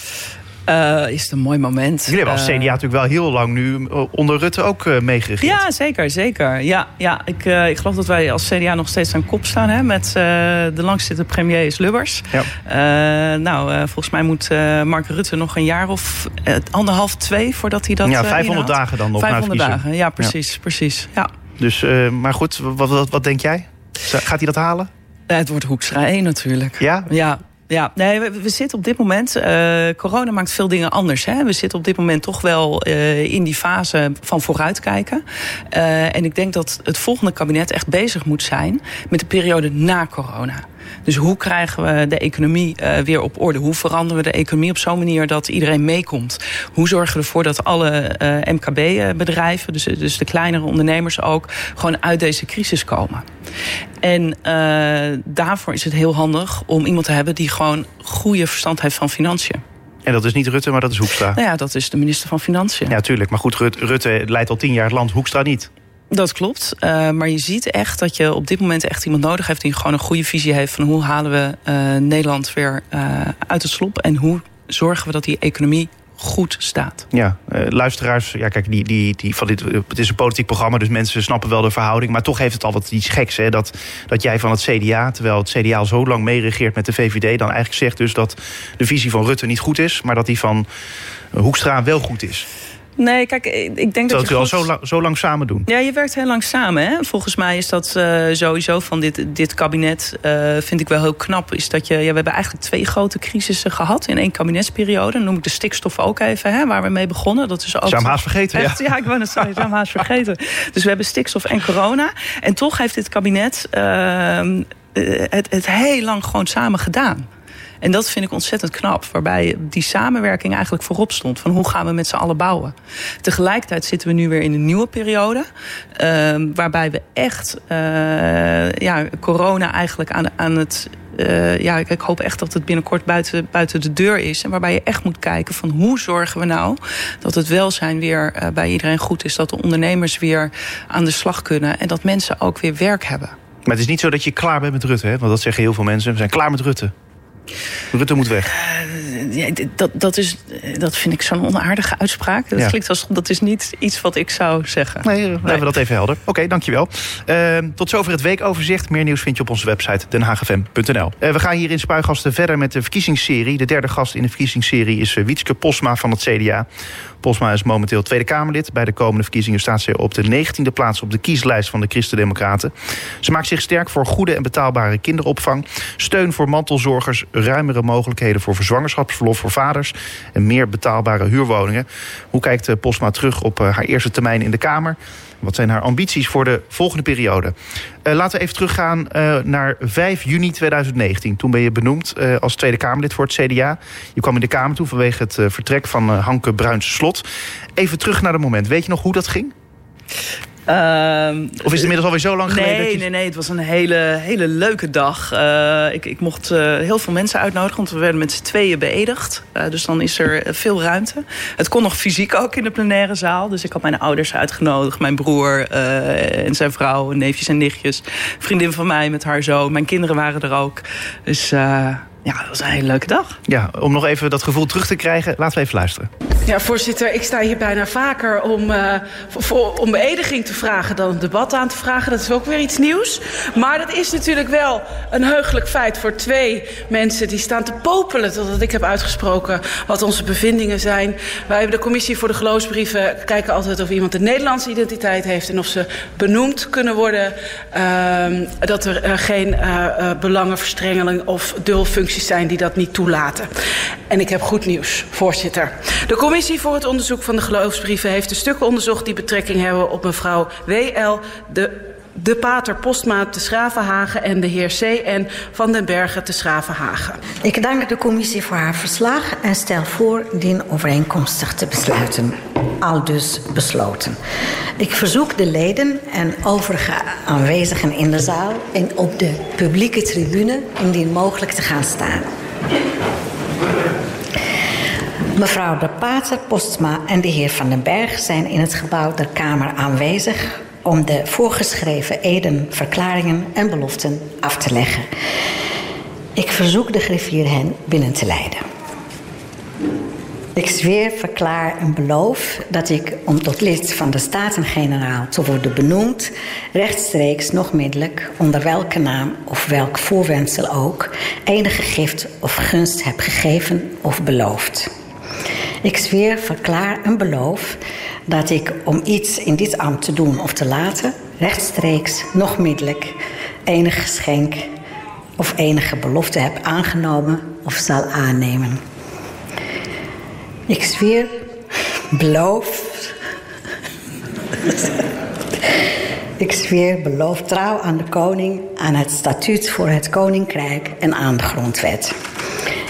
Uh, is het een mooi moment. Jullie hebben als CDA uh, natuurlijk wel heel lang nu onder Rutte ook uh, meegeregeerd. Ja, zeker, zeker. Ja, ja ik, ik geloof dat wij als CDA nog steeds aan kop staan. Hè, met de langzittende premier is Lubbers. Ja. nou, volgens mij moet Mark Rutte nog een jaar of anderhalf, twee voordat hij dat Ja, 500 dagen dan nog 500 dagen, ja, precies. Ja. precies ja. Dus, maar goed, wat, wat, wat denk jij? Gaat hij dat halen? het wordt Hoekstra 1 natuurlijk. Ja? Ja, ja, nee, we, zitten op dit moment. Uh, corona maakt veel dingen anders. Hè? We zitten op dit moment toch wel uh, in die fase van vooruitkijken. Uh, en ik denk dat het volgende kabinet echt bezig moet zijn met de periode na corona. Dus hoe krijgen we de economie uh, weer op orde? Hoe veranderen we de economie op zo'n manier dat iedereen meekomt? Hoe zorgen we ervoor dat alle uh, MKB-bedrijven, dus, dus de kleinere ondernemers ook, gewoon uit deze crisis komen? En uh, daarvoor is het heel handig om iemand te hebben die gewoon goede verstand heeft van financiën. En dat is niet Rutte, maar dat is Hoekstra. Nou ja, dat is de minister van Financiën. Ja, tuurlijk. Maar goed, Rutte leidt al tien jaar het land, Hoekstra niet. Dat klopt. Uh, maar je ziet echt dat je op dit moment echt iemand nodig hebt... die gewoon een goede visie heeft van hoe halen we uh, Nederland weer uh, uit het slop... en hoe zorgen we dat die economie goed staat. Ja, luisteraars, ja, kijk, die, die, die, van dit, het is een politiek programma, dus mensen snappen wel de verhouding. Maar toch heeft het al wat iets geks, hè, dat, dat jij van het CDA, terwijl het CDA al zo lang meeregeert met de VVD, dan eigenlijk zegt dus dat de visie van Rutte niet goed is, maar dat die van Hoekstra wel goed is. Nee, kijk, ik denk dat, dat je al zo lang, zo lang samen doen. Ja, je werkt heel lang samen. Hè? Volgens mij is dat uh, sowieso van dit, dit kabinet, uh, vind ik wel heel knap. Is dat je, ja, we hebben eigenlijk twee grote crisissen gehad in één kabinetsperiode. Dan noem ik de stikstof ook even, hè, waar we mee begonnen. Dat is ook. Haast vergeten? Echt, ja. ja, ik wou het zeggen, zou haast vergeten. Dus we hebben stikstof en corona. En toch heeft dit kabinet uh, het, het heel lang gewoon samen gedaan. En dat vind ik ontzettend knap. Waarbij die samenwerking eigenlijk voorop stond. Van hoe gaan we met z'n allen bouwen. Tegelijkertijd zitten we nu weer in een nieuwe periode. Uh, waarbij we echt uh, ja, corona eigenlijk aan, aan het uh, ja, ik hoop echt dat het binnenkort buiten, buiten de deur is. En waarbij je echt moet kijken van hoe zorgen we nou dat het welzijn weer uh, bij iedereen goed is. Dat de ondernemers weer aan de slag kunnen. En dat mensen ook weer werk hebben. Maar het is niet zo dat je klaar bent met Rutte, hè? want dat zeggen heel veel mensen. We zijn klaar met Rutte. Rutte moet weg. Dat, dat, is, dat vind ik zo'n onaardige uitspraak. Dat Ja. klinkt als dat is niet iets wat ik zou zeggen. Nee, hebben we dat even helder. Oké, dankjewel. Uh, tot zover het weekoverzicht. Meer nieuws vind je op onze website denhagfm.nl. Uh, we gaan hier in Spuigasten verder met de verkiezingsserie. De derde gast in de verkiezingsserie is uh, Wietske Posma van het CDA. Posma is momenteel Tweede Kamerlid. Bij de komende verkiezingen staat ze op de 19e plaats op de kieslijst van de Christen-Democraten. Ze maakt zich sterk voor goede en betaalbare kinderopvang, steun voor mantelzorgers, ruimere mogelijkheden voor verzwangerschapsverlof voor vaders en meer betaalbare huurwoningen. Hoe kijkt uh, Posma terug op uh, haar eerste termijn in de Kamer? Wat zijn haar ambities voor de volgende periode? Uh, laten we even teruggaan naar 5 juni 2019. Toen ben je benoemd als Tweede Kamerlid voor het CDA. Je kwam in de Kamer toe vanwege het vertrek van Hanke Bruins Slot. Even terug naar dat moment. Weet je nog hoe dat ging? Uh, of is het inmiddels alweer zo lang nee, geleden? Je... Nee, nee, het was een hele, hele leuke dag. Uh, ik, ik mocht uh, heel veel mensen uitnodigen, want we werden met z'n tweeën beëdigd. Uh, dus dan is er veel ruimte. Het kon nog fysiek ook in de plenaire zaal. Dus ik had mijn ouders uitgenodigd, mijn broer en zijn vrouw, neefjes en nichtjes. Vriendin van mij met haar zoon. Mijn kinderen waren er ook. Dus ja, dat was een hele leuke dag. Ja, om nog even dat gevoel terug te krijgen, laten we even luisteren. Ja, voorzitter, ik sta hier bijna vaker om, uh, voor, om beëdiging te vragen dan een debat aan te vragen. Dat is ook weer iets nieuws. Maar dat is natuurlijk wel een heugelijk feit voor twee mensen die staan te popelen totdat ik heb uitgesproken wat onze bevindingen zijn. Wij hebben de commissie voor de geloofsbrieven kijken altijd of iemand een Nederlandse identiteit heeft en of ze benoemd kunnen worden. Uh, dat er uh, geen uh, belangenverstrengeling of zijn die dat niet toelaten. En ik heb goed nieuws, voorzitter. De commissie voor het onderzoek van de geloofsbrieven heeft de stukken onderzocht die betrekking hebben op mevrouw W.L. de de pater Postma te Schravenhagen en de heer C.N. van den Bergen te Schravenhagen. Ik dank de commissie voor haar verslag en stel voor dien overeenkomstig te besluiten. Al dus besloten. Ik verzoek de leden en overige aanwezigen in de zaal en op de publieke tribune indien mogelijk te gaan staan. Mevrouw de Pater Postma en de heer Van den Berg zijn in het gebouw der Kamer aanwezig om de voorgeschreven eden, verklaringen en beloften af te leggen. Ik verzoek de griffier hen binnen te leiden. Ik zweer, verklaar en beloof dat ik, om tot lid van de Staten-Generaal te worden benoemd, rechtstreeks nog middelijk, onder welke naam of welk voorwendsel ook, enige gift of gunst heb gegeven of beloofd. Ik zweer, verklaar en beloof dat ik om iets in dit ambt te doen of te laten, rechtstreeks, nog middelijk, enig geschenk of enige belofte heb aangenomen of zal aannemen. Ik zweer, beloof. Ik zweer, beloof trouw aan de koning, aan het statuut voor het koninkrijk en aan de grondwet.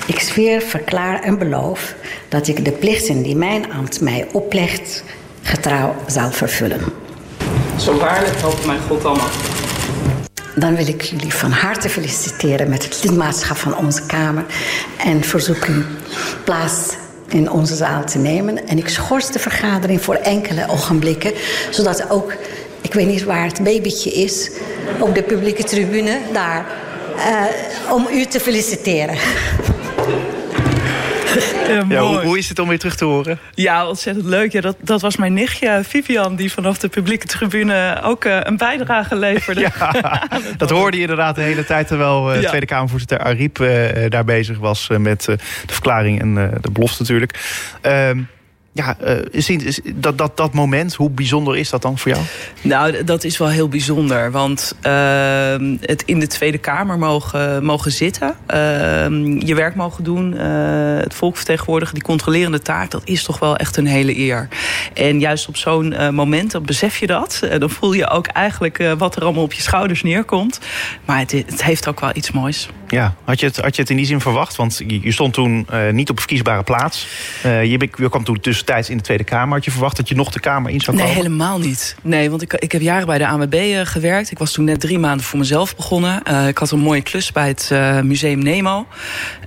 Ik zweer, verklaar en beloof dat ik de plichten die mijn ambt mij oplegt getrouw zal vervullen. Zo waarlijk helpt mijn God allemaal. Dan wil ik jullie van harte feliciteren met het lidmaatschap van onze Kamer en verzoek u plaats in onze zaal te nemen. En ik schors de vergadering voor enkele ogenblikken, zodat ook, ik weet niet waar het babytje is, op de publieke tribune daar, uh, om u te feliciteren. Ja, ja, hoe, hoe, is het om weer terug te horen? Ja, ontzettend leuk. Ja, dat, dat was mijn nichtje Vivian, die vanaf de publieke tribune ook uh, een bijdrage leverde. Ja, dat hoorde je inderdaad de hele tijd terwijl uh, ja. Tweede Kamervoorzitter Ariep daar bezig was met de verklaring en de belofte natuurlijk. Ehm, ja, uh, dat, dat, dat moment, hoe bijzonder is dat dan voor jou? Nou, dat is wel heel bijzonder. Want uh, het in de Tweede Kamer mogen, mogen zitten. Uh, je werk mogen doen. Uh, het volk vertegenwoordigen. Die controlerende taak. Dat is toch wel echt een hele eer. En juist op zo'n moment, dan besef je dat. dan voel je ook eigenlijk wat er allemaal op je schouders neerkomt. Maar het, het heeft ook wel iets moois. Ja, had je het, had je het in die zin verwacht? Want je stond toen niet op een verkiesbare plaats. Je, je kwam toen tussentijds in de Tweede Kamer. Had je verwacht dat je nog de Kamer in zou komen? Nee, helemaal niet. Nee, want ik, ik heb jaren bij de ANWB uh, gewerkt. Ik was toen net drie maanden voor mezelf begonnen. Uh, ik had een mooie klus bij het uh, Museum Nemo.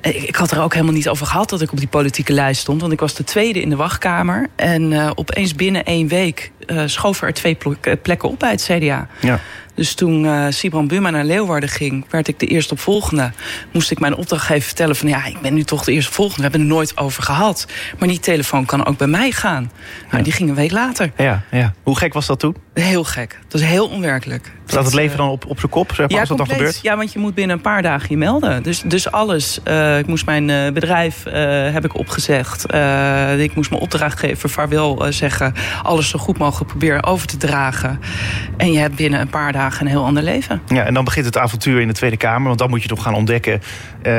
Ik, ik, had er ook helemaal niet over gehad dat ik op die politieke lijst stond. Want ik was de tweede in de wachtkamer. En opeens binnen één week schoven er twee plekken op bij het CDA. Ja. Dus toen uh, Sibran Buma naar Leeuwarden ging, werd ik de eerstopvolgende. Moest ik mijn opdrachtgever vertellen van ja, ik ben nu toch de eerstopvolgende. We hebben het er nooit over gehad. Maar die telefoon kan ook bij mij gaan. Nou, die ging een week later. Ja, ja. Hoe gek was dat toen? Heel gek. Dat is heel onwerkelijk. Staat het leven dan op, op zijn kop, zeg maar, ja, als dat dan gebeurt? Ja, want je moet binnen een paar dagen je melden. Dus, dus alles. Uh, ik moest mijn uh, bedrijf uh, heb ik opgezegd. ik moest mijn opdrachtgever vaarwel zeggen. Alles zo goed mogelijk proberen over te dragen. En je hebt binnen een paar dagen een heel ander leven. Ja, en dan begint het avontuur in de Tweede Kamer. Want dan moet je toch gaan ontdekken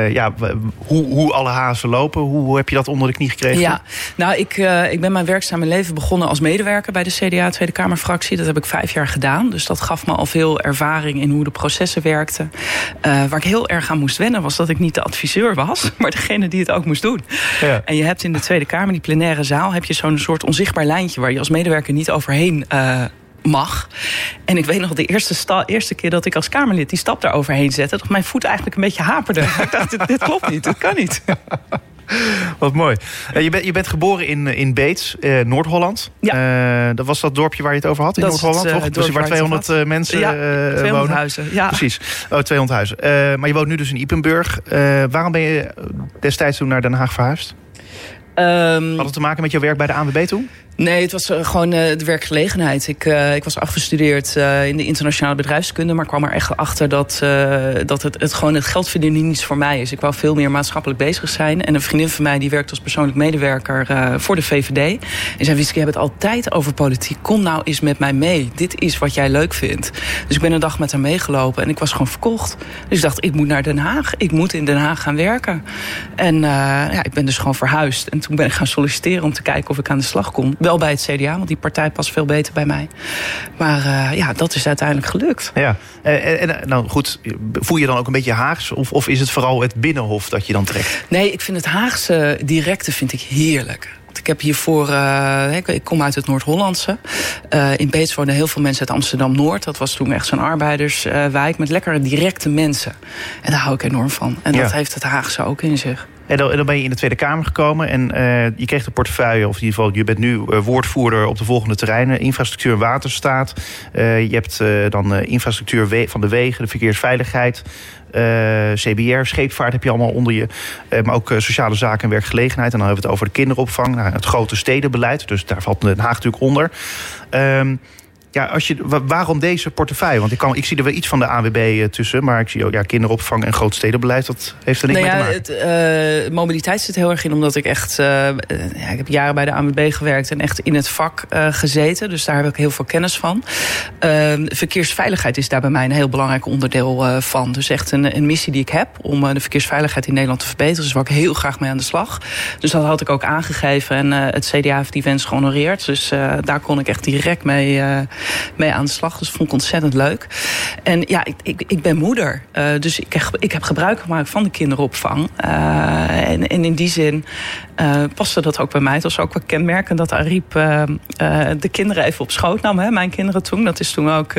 ja, hoe, hoe alle hazen lopen. Hoe, hoe, heb je dat onder de knie gekregen? Ja, nou, ik, ik ben mijn werkzame leven begonnen als medewerker bij de CDA Tweede Kamerfractie. Dat heb ik vijf jaar gedaan. Dus dat gaf me al veel veel ervaring in hoe de processen werkten. Uh, waar ik heel erg aan moest wennen was dat ik niet de adviseur was, maar degene die het ook moest doen. Ja. En je hebt in de Tweede Kamer, die plenaire zaal, heb je zo'n soort onzichtbaar lijntje waar je als medewerker niet overheen. Mag. En ik weet nog de eerste, sta, eerste keer dat ik als Kamerlid die stap daar overheen zette... dat mijn voet eigenlijk een beetje haperde. ik dacht, dit, dit klopt niet, dit kan niet. Wat mooi. Uh, je, bent je bent geboren in, in Beets, uh, Noord-Holland. Ja. Uh, dat was dat dorpje waar je het over had in Noord-Holland, toch? Dus waar 200 mensen ja, 200 wonen. huizen. Ja. Precies. Oh, 200 huizen. maar je woont nu dus in Ipenburg. waarom ben je destijds toen naar Den Haag verhuisd? Um, Had het te maken met jouw werk bij de ANWB toen? Nee, het was uh, gewoon uh, de werkgelegenheid. Ik, uh, ik was afgestudeerd in de internationale bedrijfskunde... maar kwam er echt achter dat, dat het, het gewoon het geld verdienen niets voor mij is. Ik wou veel meer maatschappelijk bezig zijn. En een vriendin van mij die werkt als persoonlijk medewerker voor de VVD. En zei, Wieske, je hebt het altijd over politiek. Kom nou eens met mij mee. Dit is wat jij leuk vindt. Dus ik ben een dag met haar meegelopen en ik was gewoon verkocht. Dus ik dacht, ik moet naar Den Haag. Ik moet in Den Haag gaan werken. En ja, ik ben dus gewoon verhuisd. En toen ben ik gaan solliciteren om te kijken of ik aan de slag kon wel bij het CDA, want die partij past veel beter bij mij. Maar uh, ja, dat is uiteindelijk gelukt. Ja, en, en, nou goed, voel je dan ook een beetje Haags? Of, of is het vooral het Binnenhof dat je dan trekt? Nee, ik vind het Haagse directe vind ik heerlijk. Ik heb hiervoor, uh, ik kom uit het Noord-Hollandse. Uh, in Beets wonen heel veel mensen uit Amsterdam-Noord. Dat was toen echt zo'n arbeiderswijk met lekkere directe mensen. En daar hou ik enorm van. En dat heeft het Haagse ook in zich. En dan, en dan, ben je in de Tweede Kamer gekomen en uh, je kreeg de portefeuille, of in ieder geval, je bent nu uh, woordvoerder op de volgende terreinen: infrastructuur en waterstaat. Uh, je hebt dan infrastructuur van de wegen, de verkeersveiligheid. CBR, scheepvaart heb je allemaal onder je. maar ook sociale zaken en werkgelegenheid. En dan hebben we het over de kinderopvang. Nou, het grote stedenbeleid. Dus daar valt Den Haag natuurlijk onder. Ehm, ja, als je, waarom deze portefeuille? Want ik, kan, ik zie er wel iets van de AWB eh, tussen... maar ik zie ook ja, kinderopvang en grootstedenbeleid. Dat heeft er niks nou mee te maken. Het, uh, mobiliteit zit heel erg in, omdat ik echt... Uh, ja, ik heb jaren bij de AWB gewerkt en echt in het vak gezeten. Dus daar heb ik heel veel kennis van. Ehm, verkeersveiligheid is daar bij mij een heel belangrijk onderdeel van. Dus echt een, een, missie die ik heb om de verkeersveiligheid in Nederland te verbeteren. Dus waar ik heel graag mee aan de slag. Dus dat had ik ook aangegeven en het CDA heeft die wens gehonoreerd. Dus daar kon ik echt direct mee mee aan de slag. Dus vond ik ontzettend leuk. En ja, ik, ik, ik ben moeder. Uh, dus ik ik heb gebruik gemaakt van de kinderopvang. Uh, en, en in die zin uh, paste dat ook bij mij. Het was ook wel kenmerkend dat Ariep de kinderen even op schoot nam. Hè, mijn kinderen toen. Dat is toen ook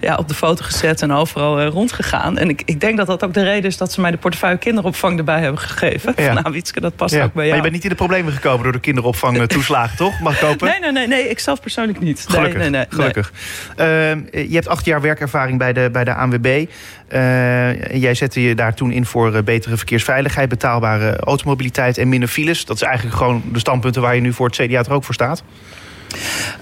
ja, op de foto gezet en overal rondgegaan. En ik, ik denk dat dat ook de reden is dat ze mij de portefeuille kinderopvang erbij hebben gegeven. Ja. Van, nou, Wietske, dat past ook bij jou. Maar je bent niet in de problemen gekomen door de kinderopvang toeslagen, toch? Mag kopen? Nee, nee, nee, nee. Ik zelf persoonlijk niet. Gelukkig. Nee, nee, nee. Gelukkig. Uh, je hebt acht jaar werkervaring bij de, bij de ANWB. Uh, jij zette je daar toen in voor uh, betere verkeersveiligheid... betaalbare automobiliteit en minder files. Dat is eigenlijk gewoon de standpunten waar je nu voor het CDA er ook voor staat.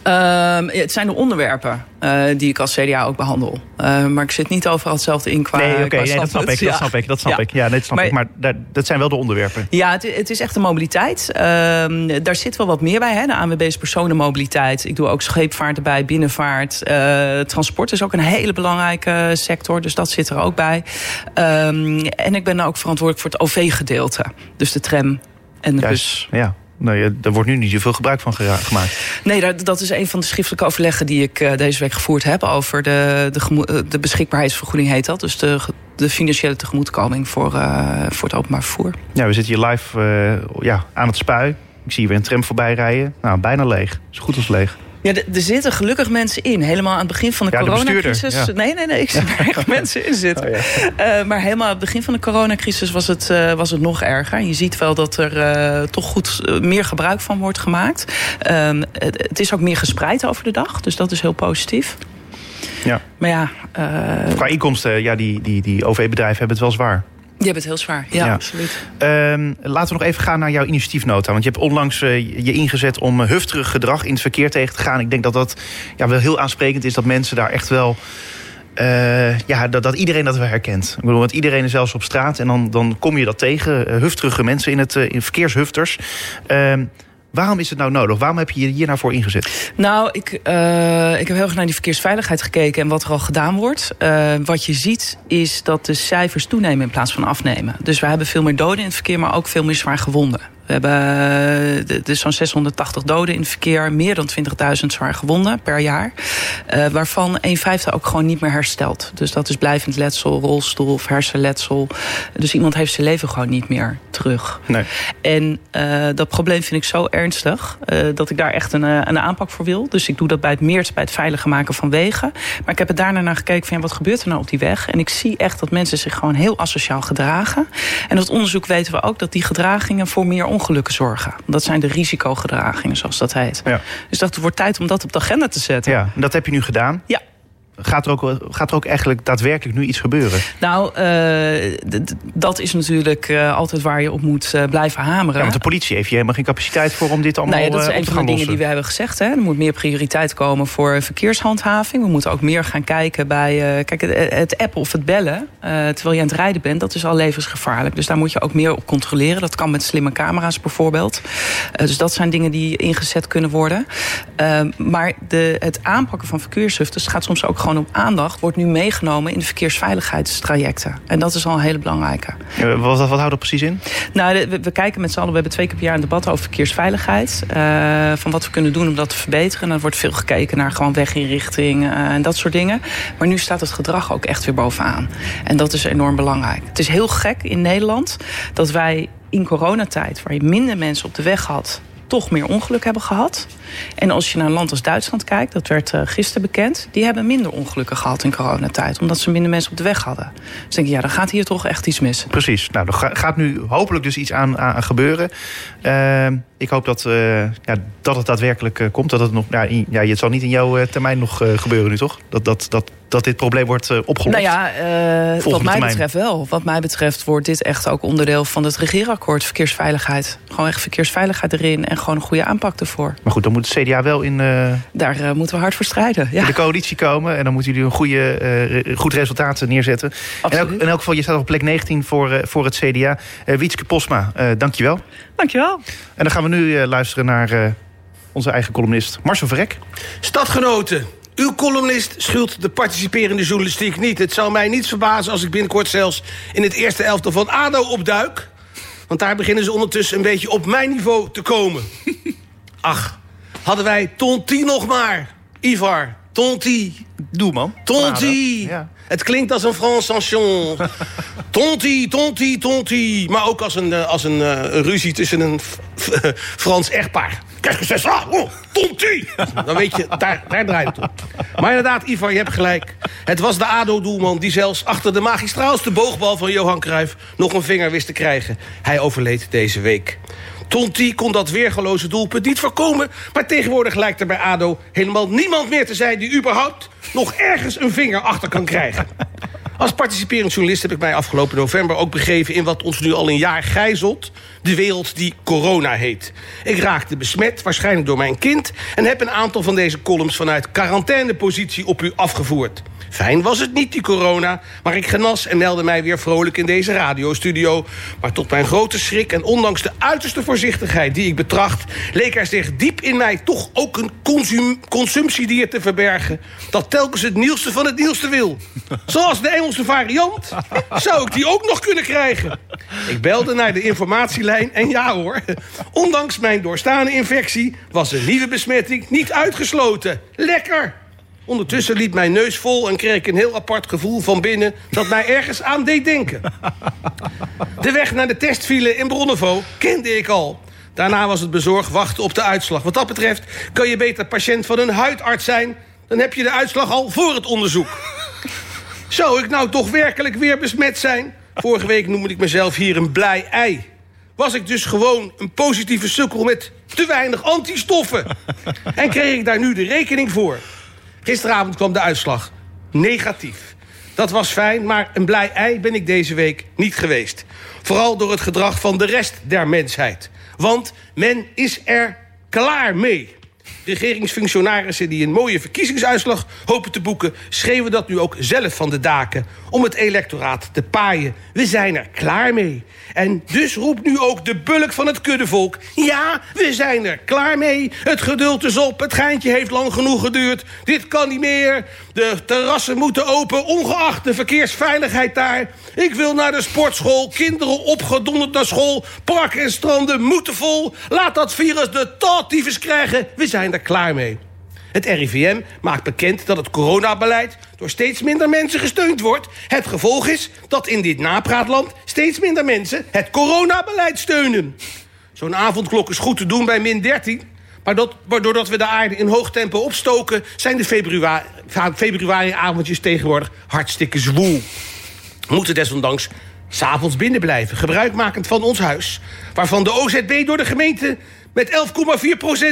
Uh, het zijn de onderwerpen uh, die ik als CDA ook behandel. Uh, maar ik zit niet overal hetzelfde in qua Nee, oké, nee, dat snap ik, dat snap ik, dat snap ja. ik. Ja, nee, dat snap maar, ik. Maar daar, dat zijn wel de onderwerpen. Ja, het, het is echt de mobiliteit. Ehm, daar zit wel wat meer bij. Hè? De ANWB is personenmobiliteit. Ik doe ook scheepvaart erbij, binnenvaart. Uh, transport is ook een hele belangrijke sector. Dus dat zit er ook bij. Um, en ik ben ook verantwoordelijk voor het OV-gedeelte. Dus de tram en de Juist, bus. Ja. Nee, daar wordt nu niet zoveel gebruik van gemaakt. Nee, dat, dat is een van de schriftelijke overleggen die ik uh, deze week gevoerd heb over de, de, eh, de beschikbaarheidsvergoeding heet dat. Dus de, de financiële tegemoetkoming voor, uh, voor het openbaar vervoer. Ja, we zitten hier live ja, aan het spui. Ik zie weer een tram voorbij rijden. Nou, bijna leeg. Zo goed als leeg. Ja, er zitten gelukkig mensen in. Helemaal aan het begin van de ja, coronacrisis. Nee, nee, nee, ik zie er echt mensen in zitten. Oh, ja. uh, maar helemaal aan het begin van de coronacrisis was het, uh, was het nog erger. Je ziet wel dat er uh, toch goed meer gebruik van wordt gemaakt. Het, het, is ook meer gespreid over de dag, dus dat is heel positief. Ja. Maar ja... Qua inkomsten, ja, die, die, die OV-bedrijven hebben het wel zwaar. Die hebben het heel zwaar, ja, absoluut. Uh, laten we nog even gaan naar jouw initiatiefnota. Want je hebt onlangs uh, je ingezet om hufterig gedrag in het verkeer tegen te gaan. Ik denk dat dat ja, wel heel aansprekend is dat mensen daar echt wel... Uh, ja, dat, dat, iedereen dat wel herkent. Ik bedoel, want iedereen is zelfs op straat en dan, dan kom je dat tegen. Uh, hufterige mensen in, het, uh, in verkeershufters. Ehm, waarom is het nou nodig? Waarom heb je je hier nou voor ingezet? Nou, ik, ik heb heel erg naar die verkeersveiligheid gekeken en wat er al gedaan wordt. wat je ziet is dat de cijfers toenemen in plaats van afnemen. Dus we hebben veel meer doden in het verkeer, maar ook veel meer zwaar gewonden. We hebben dus zo'n 680 doden in het verkeer, meer dan 20.000 zwaar gewonden per jaar. Uh, waarvan een vijfde ook gewoon niet meer herstelt. Dus dat is blijvend letsel, rolstoel of hersenletsel. Dus iemand heeft zijn leven gewoon niet meer terug. Nee. En uh, dat probleem vind ik zo ernstig uh, dat ik daar echt een, een aanpak voor wil. Dus ik doe dat bij het meert, bij het veiliger maken van wegen. Maar ik heb er daarna naar gekeken van ja, wat gebeurt er nou op die weg? En ik zie echt dat mensen zich gewoon heel asociaal gedragen. En uit onderzoek weten we ook dat die gedragingen voor meer ongelukken zorgen. Dat zijn de risicogedragingen, zoals dat heet. Ja. Dus dat wordt tijd om dat op de agenda te zetten. Ja, en dat heb je nu gedaan. Ja. Gaat er, ook, gaat er ook eigenlijk daadwerkelijk nu iets gebeuren? Nou, uh, dat is natuurlijk uh, altijd waar je op moet uh, blijven hameren. Ja, want de politie heeft je helemaal geen capaciteit voor om dit allemaal nou ja, dat is een van de dingen die we hebben gezegd. Hè. Er moet meer prioriteit komen voor verkeershandhaving. We moeten ook meer gaan kijken bij... kijk, het, het appen of het bellen, terwijl je aan het rijden bent... dat is al levensgevaarlijk. Dus daar moet je ook meer op controleren. Dat kan met slimme camera's bijvoorbeeld. dus dat zijn dingen die ingezet kunnen worden. maar de, het aanpakken van verkeershufters gaat soms ook gewoon om aandacht wordt nu meegenomen in de verkeersveiligheidstrajecten. En dat is al een hele belangrijke. Ja, wat, wat, houdt dat precies in? Nou, we, we, kijken met z'n allen, we hebben twee keer per jaar een debat over verkeersveiligheid. Uh, van wat we kunnen doen om dat te verbeteren. En er wordt veel gekeken naar gewoon weginrichting uh, en dat soort dingen. Maar nu staat het gedrag ook echt weer bovenaan. En dat is enorm belangrijk. Het is heel gek in Nederland dat wij in coronatijd, waar je minder mensen op de weg had toch meer ongeluk hebben gehad. En als je naar een land als Duitsland kijkt, dat werd uh, gisteren bekend... die hebben minder ongelukken gehad in coronatijd... omdat ze minder mensen op de weg hadden. Dus denk ik, ja, dan gaat hier toch echt iets mis. Precies. Nou, er gaat nu hopelijk dus iets aan, aan gebeuren. Uh, ik hoop dat, uh, ja, dat het daadwerkelijk uh, komt. Dat het nog, ja, in, ja, het zal niet in jouw uh, termijn nog gebeuren nu, toch? Dat, dat, dat, dat dit probleem wordt opgelost. Nou ja, wat mij termijn. betreft wel. Wat mij betreft wordt dit echt ook onderdeel van het regeerakkoord verkeersveiligheid. Gewoon echt verkeersveiligheid erin en gewoon een goede aanpak ervoor. Maar goed, dan moet het CDA wel in... Daar moeten we hard voor strijden, ja. In de coalitie komen en dan moeten jullie een goede, goed resultaat neerzetten. En ook, in elk geval, je staat op plek 19 voor, voor het CDA. Wietske Posma, dankjewel. Dankjewel. En dan gaan we nu uh, luisteren naar uh, onze eigen columnist Marcel Verrek. Stadgenoten, uw columnist schuld de participerende journalistiek niet. Het zou mij niet verbazen als ik binnenkort zelfs in het eerste elftal van ADO opduik. Want daar beginnen ze ondertussen een beetje op mijn niveau te komen. Ach, hadden wij Tonti nog maar. Ivar, Tonti. Doe man. Tonti. Ja. Het klinkt als een Frans chanson. tonti, tonti, tonti. Maar ook als een, als een uh, ruzie tussen een Frans echtpaar. Kijk eens, ah, oh, tonti. Dan weet je, daar, daar draait het om. Maar inderdaad, Ivar, je hebt gelijk. Het was de ADO-doelman die zelfs achter de magistraalste boogbal van Johan Cruijff... nog een vinger wist te krijgen. Hij overleed deze week. Tonti kon dat weergeloze doelpunt niet voorkomen... maar tegenwoordig lijkt er bij ADO helemaal niemand meer te zijn... die überhaupt nog ergens een vinger achter kan krijgen. Als participerend journalist heb ik mij afgelopen november ook begeven... in wat ons nu al een jaar gijzelt, de wereld die corona heet. Ik raakte besmet, waarschijnlijk door mijn kind... en heb een aantal van deze columns vanuit quarantainepositie op u afgevoerd. Fijn was het niet, die corona, maar ik genas en meldde mij weer vrolijk in deze radiostudio. Maar tot mijn grote schrik en ondanks de uiterste voorzichtigheid die ik betracht... leek er zich diep in mij toch ook een consum consumptiedier te verbergen... dat telkens het nieuwste van het nieuwste wil. Zoals de Engelse variant zou ik die ook nog kunnen krijgen. Ik belde naar de informatielijn en ja hoor... ondanks mijn doorstaande infectie was een nieuwe besmetting niet uitgesloten. Lekker! Ondertussen liep mijn neus vol en kreeg ik een heel apart gevoel van binnen... dat mij ergens aan deed denken. De weg naar de testfile in Bronnevo kende ik al. Daarna was het bezorgd wachten op de uitslag. Wat dat betreft kan je beter patiënt van een huidarts zijn... dan heb je de uitslag al voor het onderzoek. Zou ik nou toch werkelijk weer besmet zijn? Vorige week noemde ik mezelf hier een blij ei. Was ik dus gewoon een positieve sukkel met te weinig antistoffen? En kreeg ik daar nu de rekening voor? Gisteravond kwam de uitslag. negatief. Dat was fijn, maar een blij ei ben ik deze week niet geweest. Vooral door het gedrag van de rest der mensheid. Want men is er klaar mee. Regeringsfunctionarissen die een mooie verkiezingsuitslag hopen te boeken... schreeuwen dat nu ook zelf van de daken om het electoraat te paaien. We zijn er klaar mee. En dus roept nu ook de bulk van het kuddevolk... ja, we zijn er klaar mee. Het geduld is op, het geintje heeft lang genoeg geduurd. Dit kan niet meer. De terrassen moeten open, ongeacht de verkeersveiligheid daar. Ik wil naar de sportschool, kinderen opgedonderd naar school... parken en stranden moeten vol. Laat dat virus de taaltyfus krijgen. Zijn er klaar mee. Het RIVM maakt bekend dat het coronabeleid door steeds minder mensen gesteund wordt. Het gevolg is dat in dit napraatland steeds minder mensen het coronabeleid steunen. Zo'n avondklok is goed te doen bij min 13. Maar dat, doordat we de aarde in hoog tempo opstoken... zijn de februari, februari-avondjes tegenwoordig hartstikke zwoel. We moeten desondanks s'avonds binnen blijven, gebruikmakend van ons huis... waarvan de OZB door de gemeente met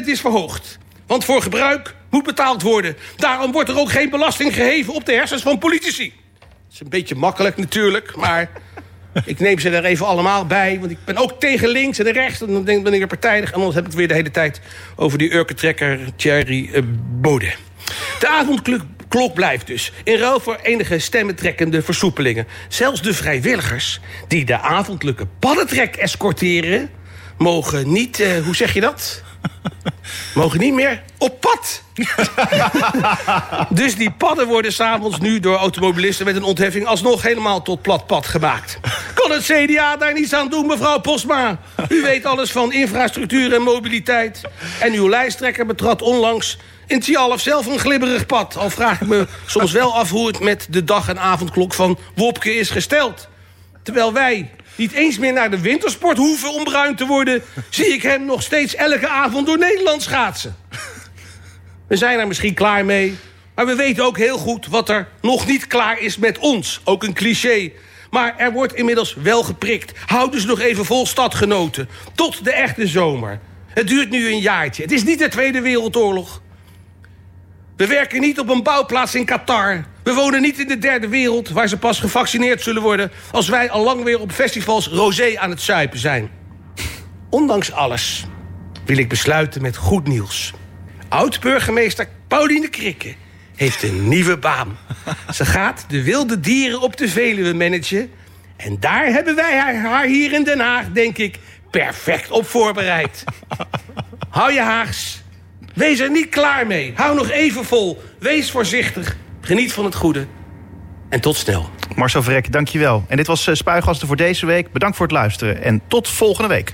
11,4% is verhoogd. Want voor gebruik moet betaald worden. Daarom wordt er ook geen belasting geheven op de hersens van politici. Dat is een beetje makkelijk natuurlijk, maar ik neem ze er even allemaal bij. Want ik ben ook tegen links en rechts. En dan ben ik er partijdig. En anders heb ik het weer de hele tijd over die urkentrekker Thierry uh, Bode. De avondklok blijft dus. In ruil voor enige stemmentrekkende versoepelingen. Zelfs de vrijwilligers die de avondelijke paddentrek escorteren... mogen niet, uh, hoe zeg je dat? Mogen niet meer op pad. dus die padden worden s'avonds nu door automobilisten met een ontheffing alsnog helemaal tot plat pad gemaakt. Kan het CDA daar niets aan doen, mevrouw Postma? U weet alles van infrastructuur en mobiliteit. En uw lijsttrekker betrad onlangs in Tjalf zelf een glibberig pad. Al vraag ik me soms wel af hoe het met de dag- en avondklok van Wopke is gesteld. Terwijl wij niet eens meer naar de wintersport hoeven om bruin te worden... zie ik hem nog steeds elke avond door Nederland schaatsen. We zijn er misschien klaar mee, maar we weten ook heel goed... wat er nog niet klaar is met ons. Ook een cliché. Maar er wordt inmiddels wel geprikt. Houd dus nog even vol stadgenoten. Tot de echte zomer. Het duurt nu een jaartje. Het is niet de Tweede Wereldoorlog. We werken niet op een bouwplaats in Qatar. We wonen niet in de derde wereld, waar ze pas gevaccineerd zullen worden... als wij al lang weer op festivals rosé aan het zuipen zijn. Ondanks alles wil ik besluiten met goed nieuws. Oud-burgemeester Pauline Krikke heeft een nieuwe baan. Ze gaat de wilde dieren op de Veluwe managen... en daar hebben wij haar hier in Den Haag, denk ik, perfect op voorbereid. Hou je Haags. Wees er niet klaar mee. Hou nog even vol. Wees voorzichtig. Geniet van het goede. En tot snel. Marcel Vrek, dankjewel. En dit was Spuigasten voor deze week. Bedankt voor het luisteren en tot volgende week.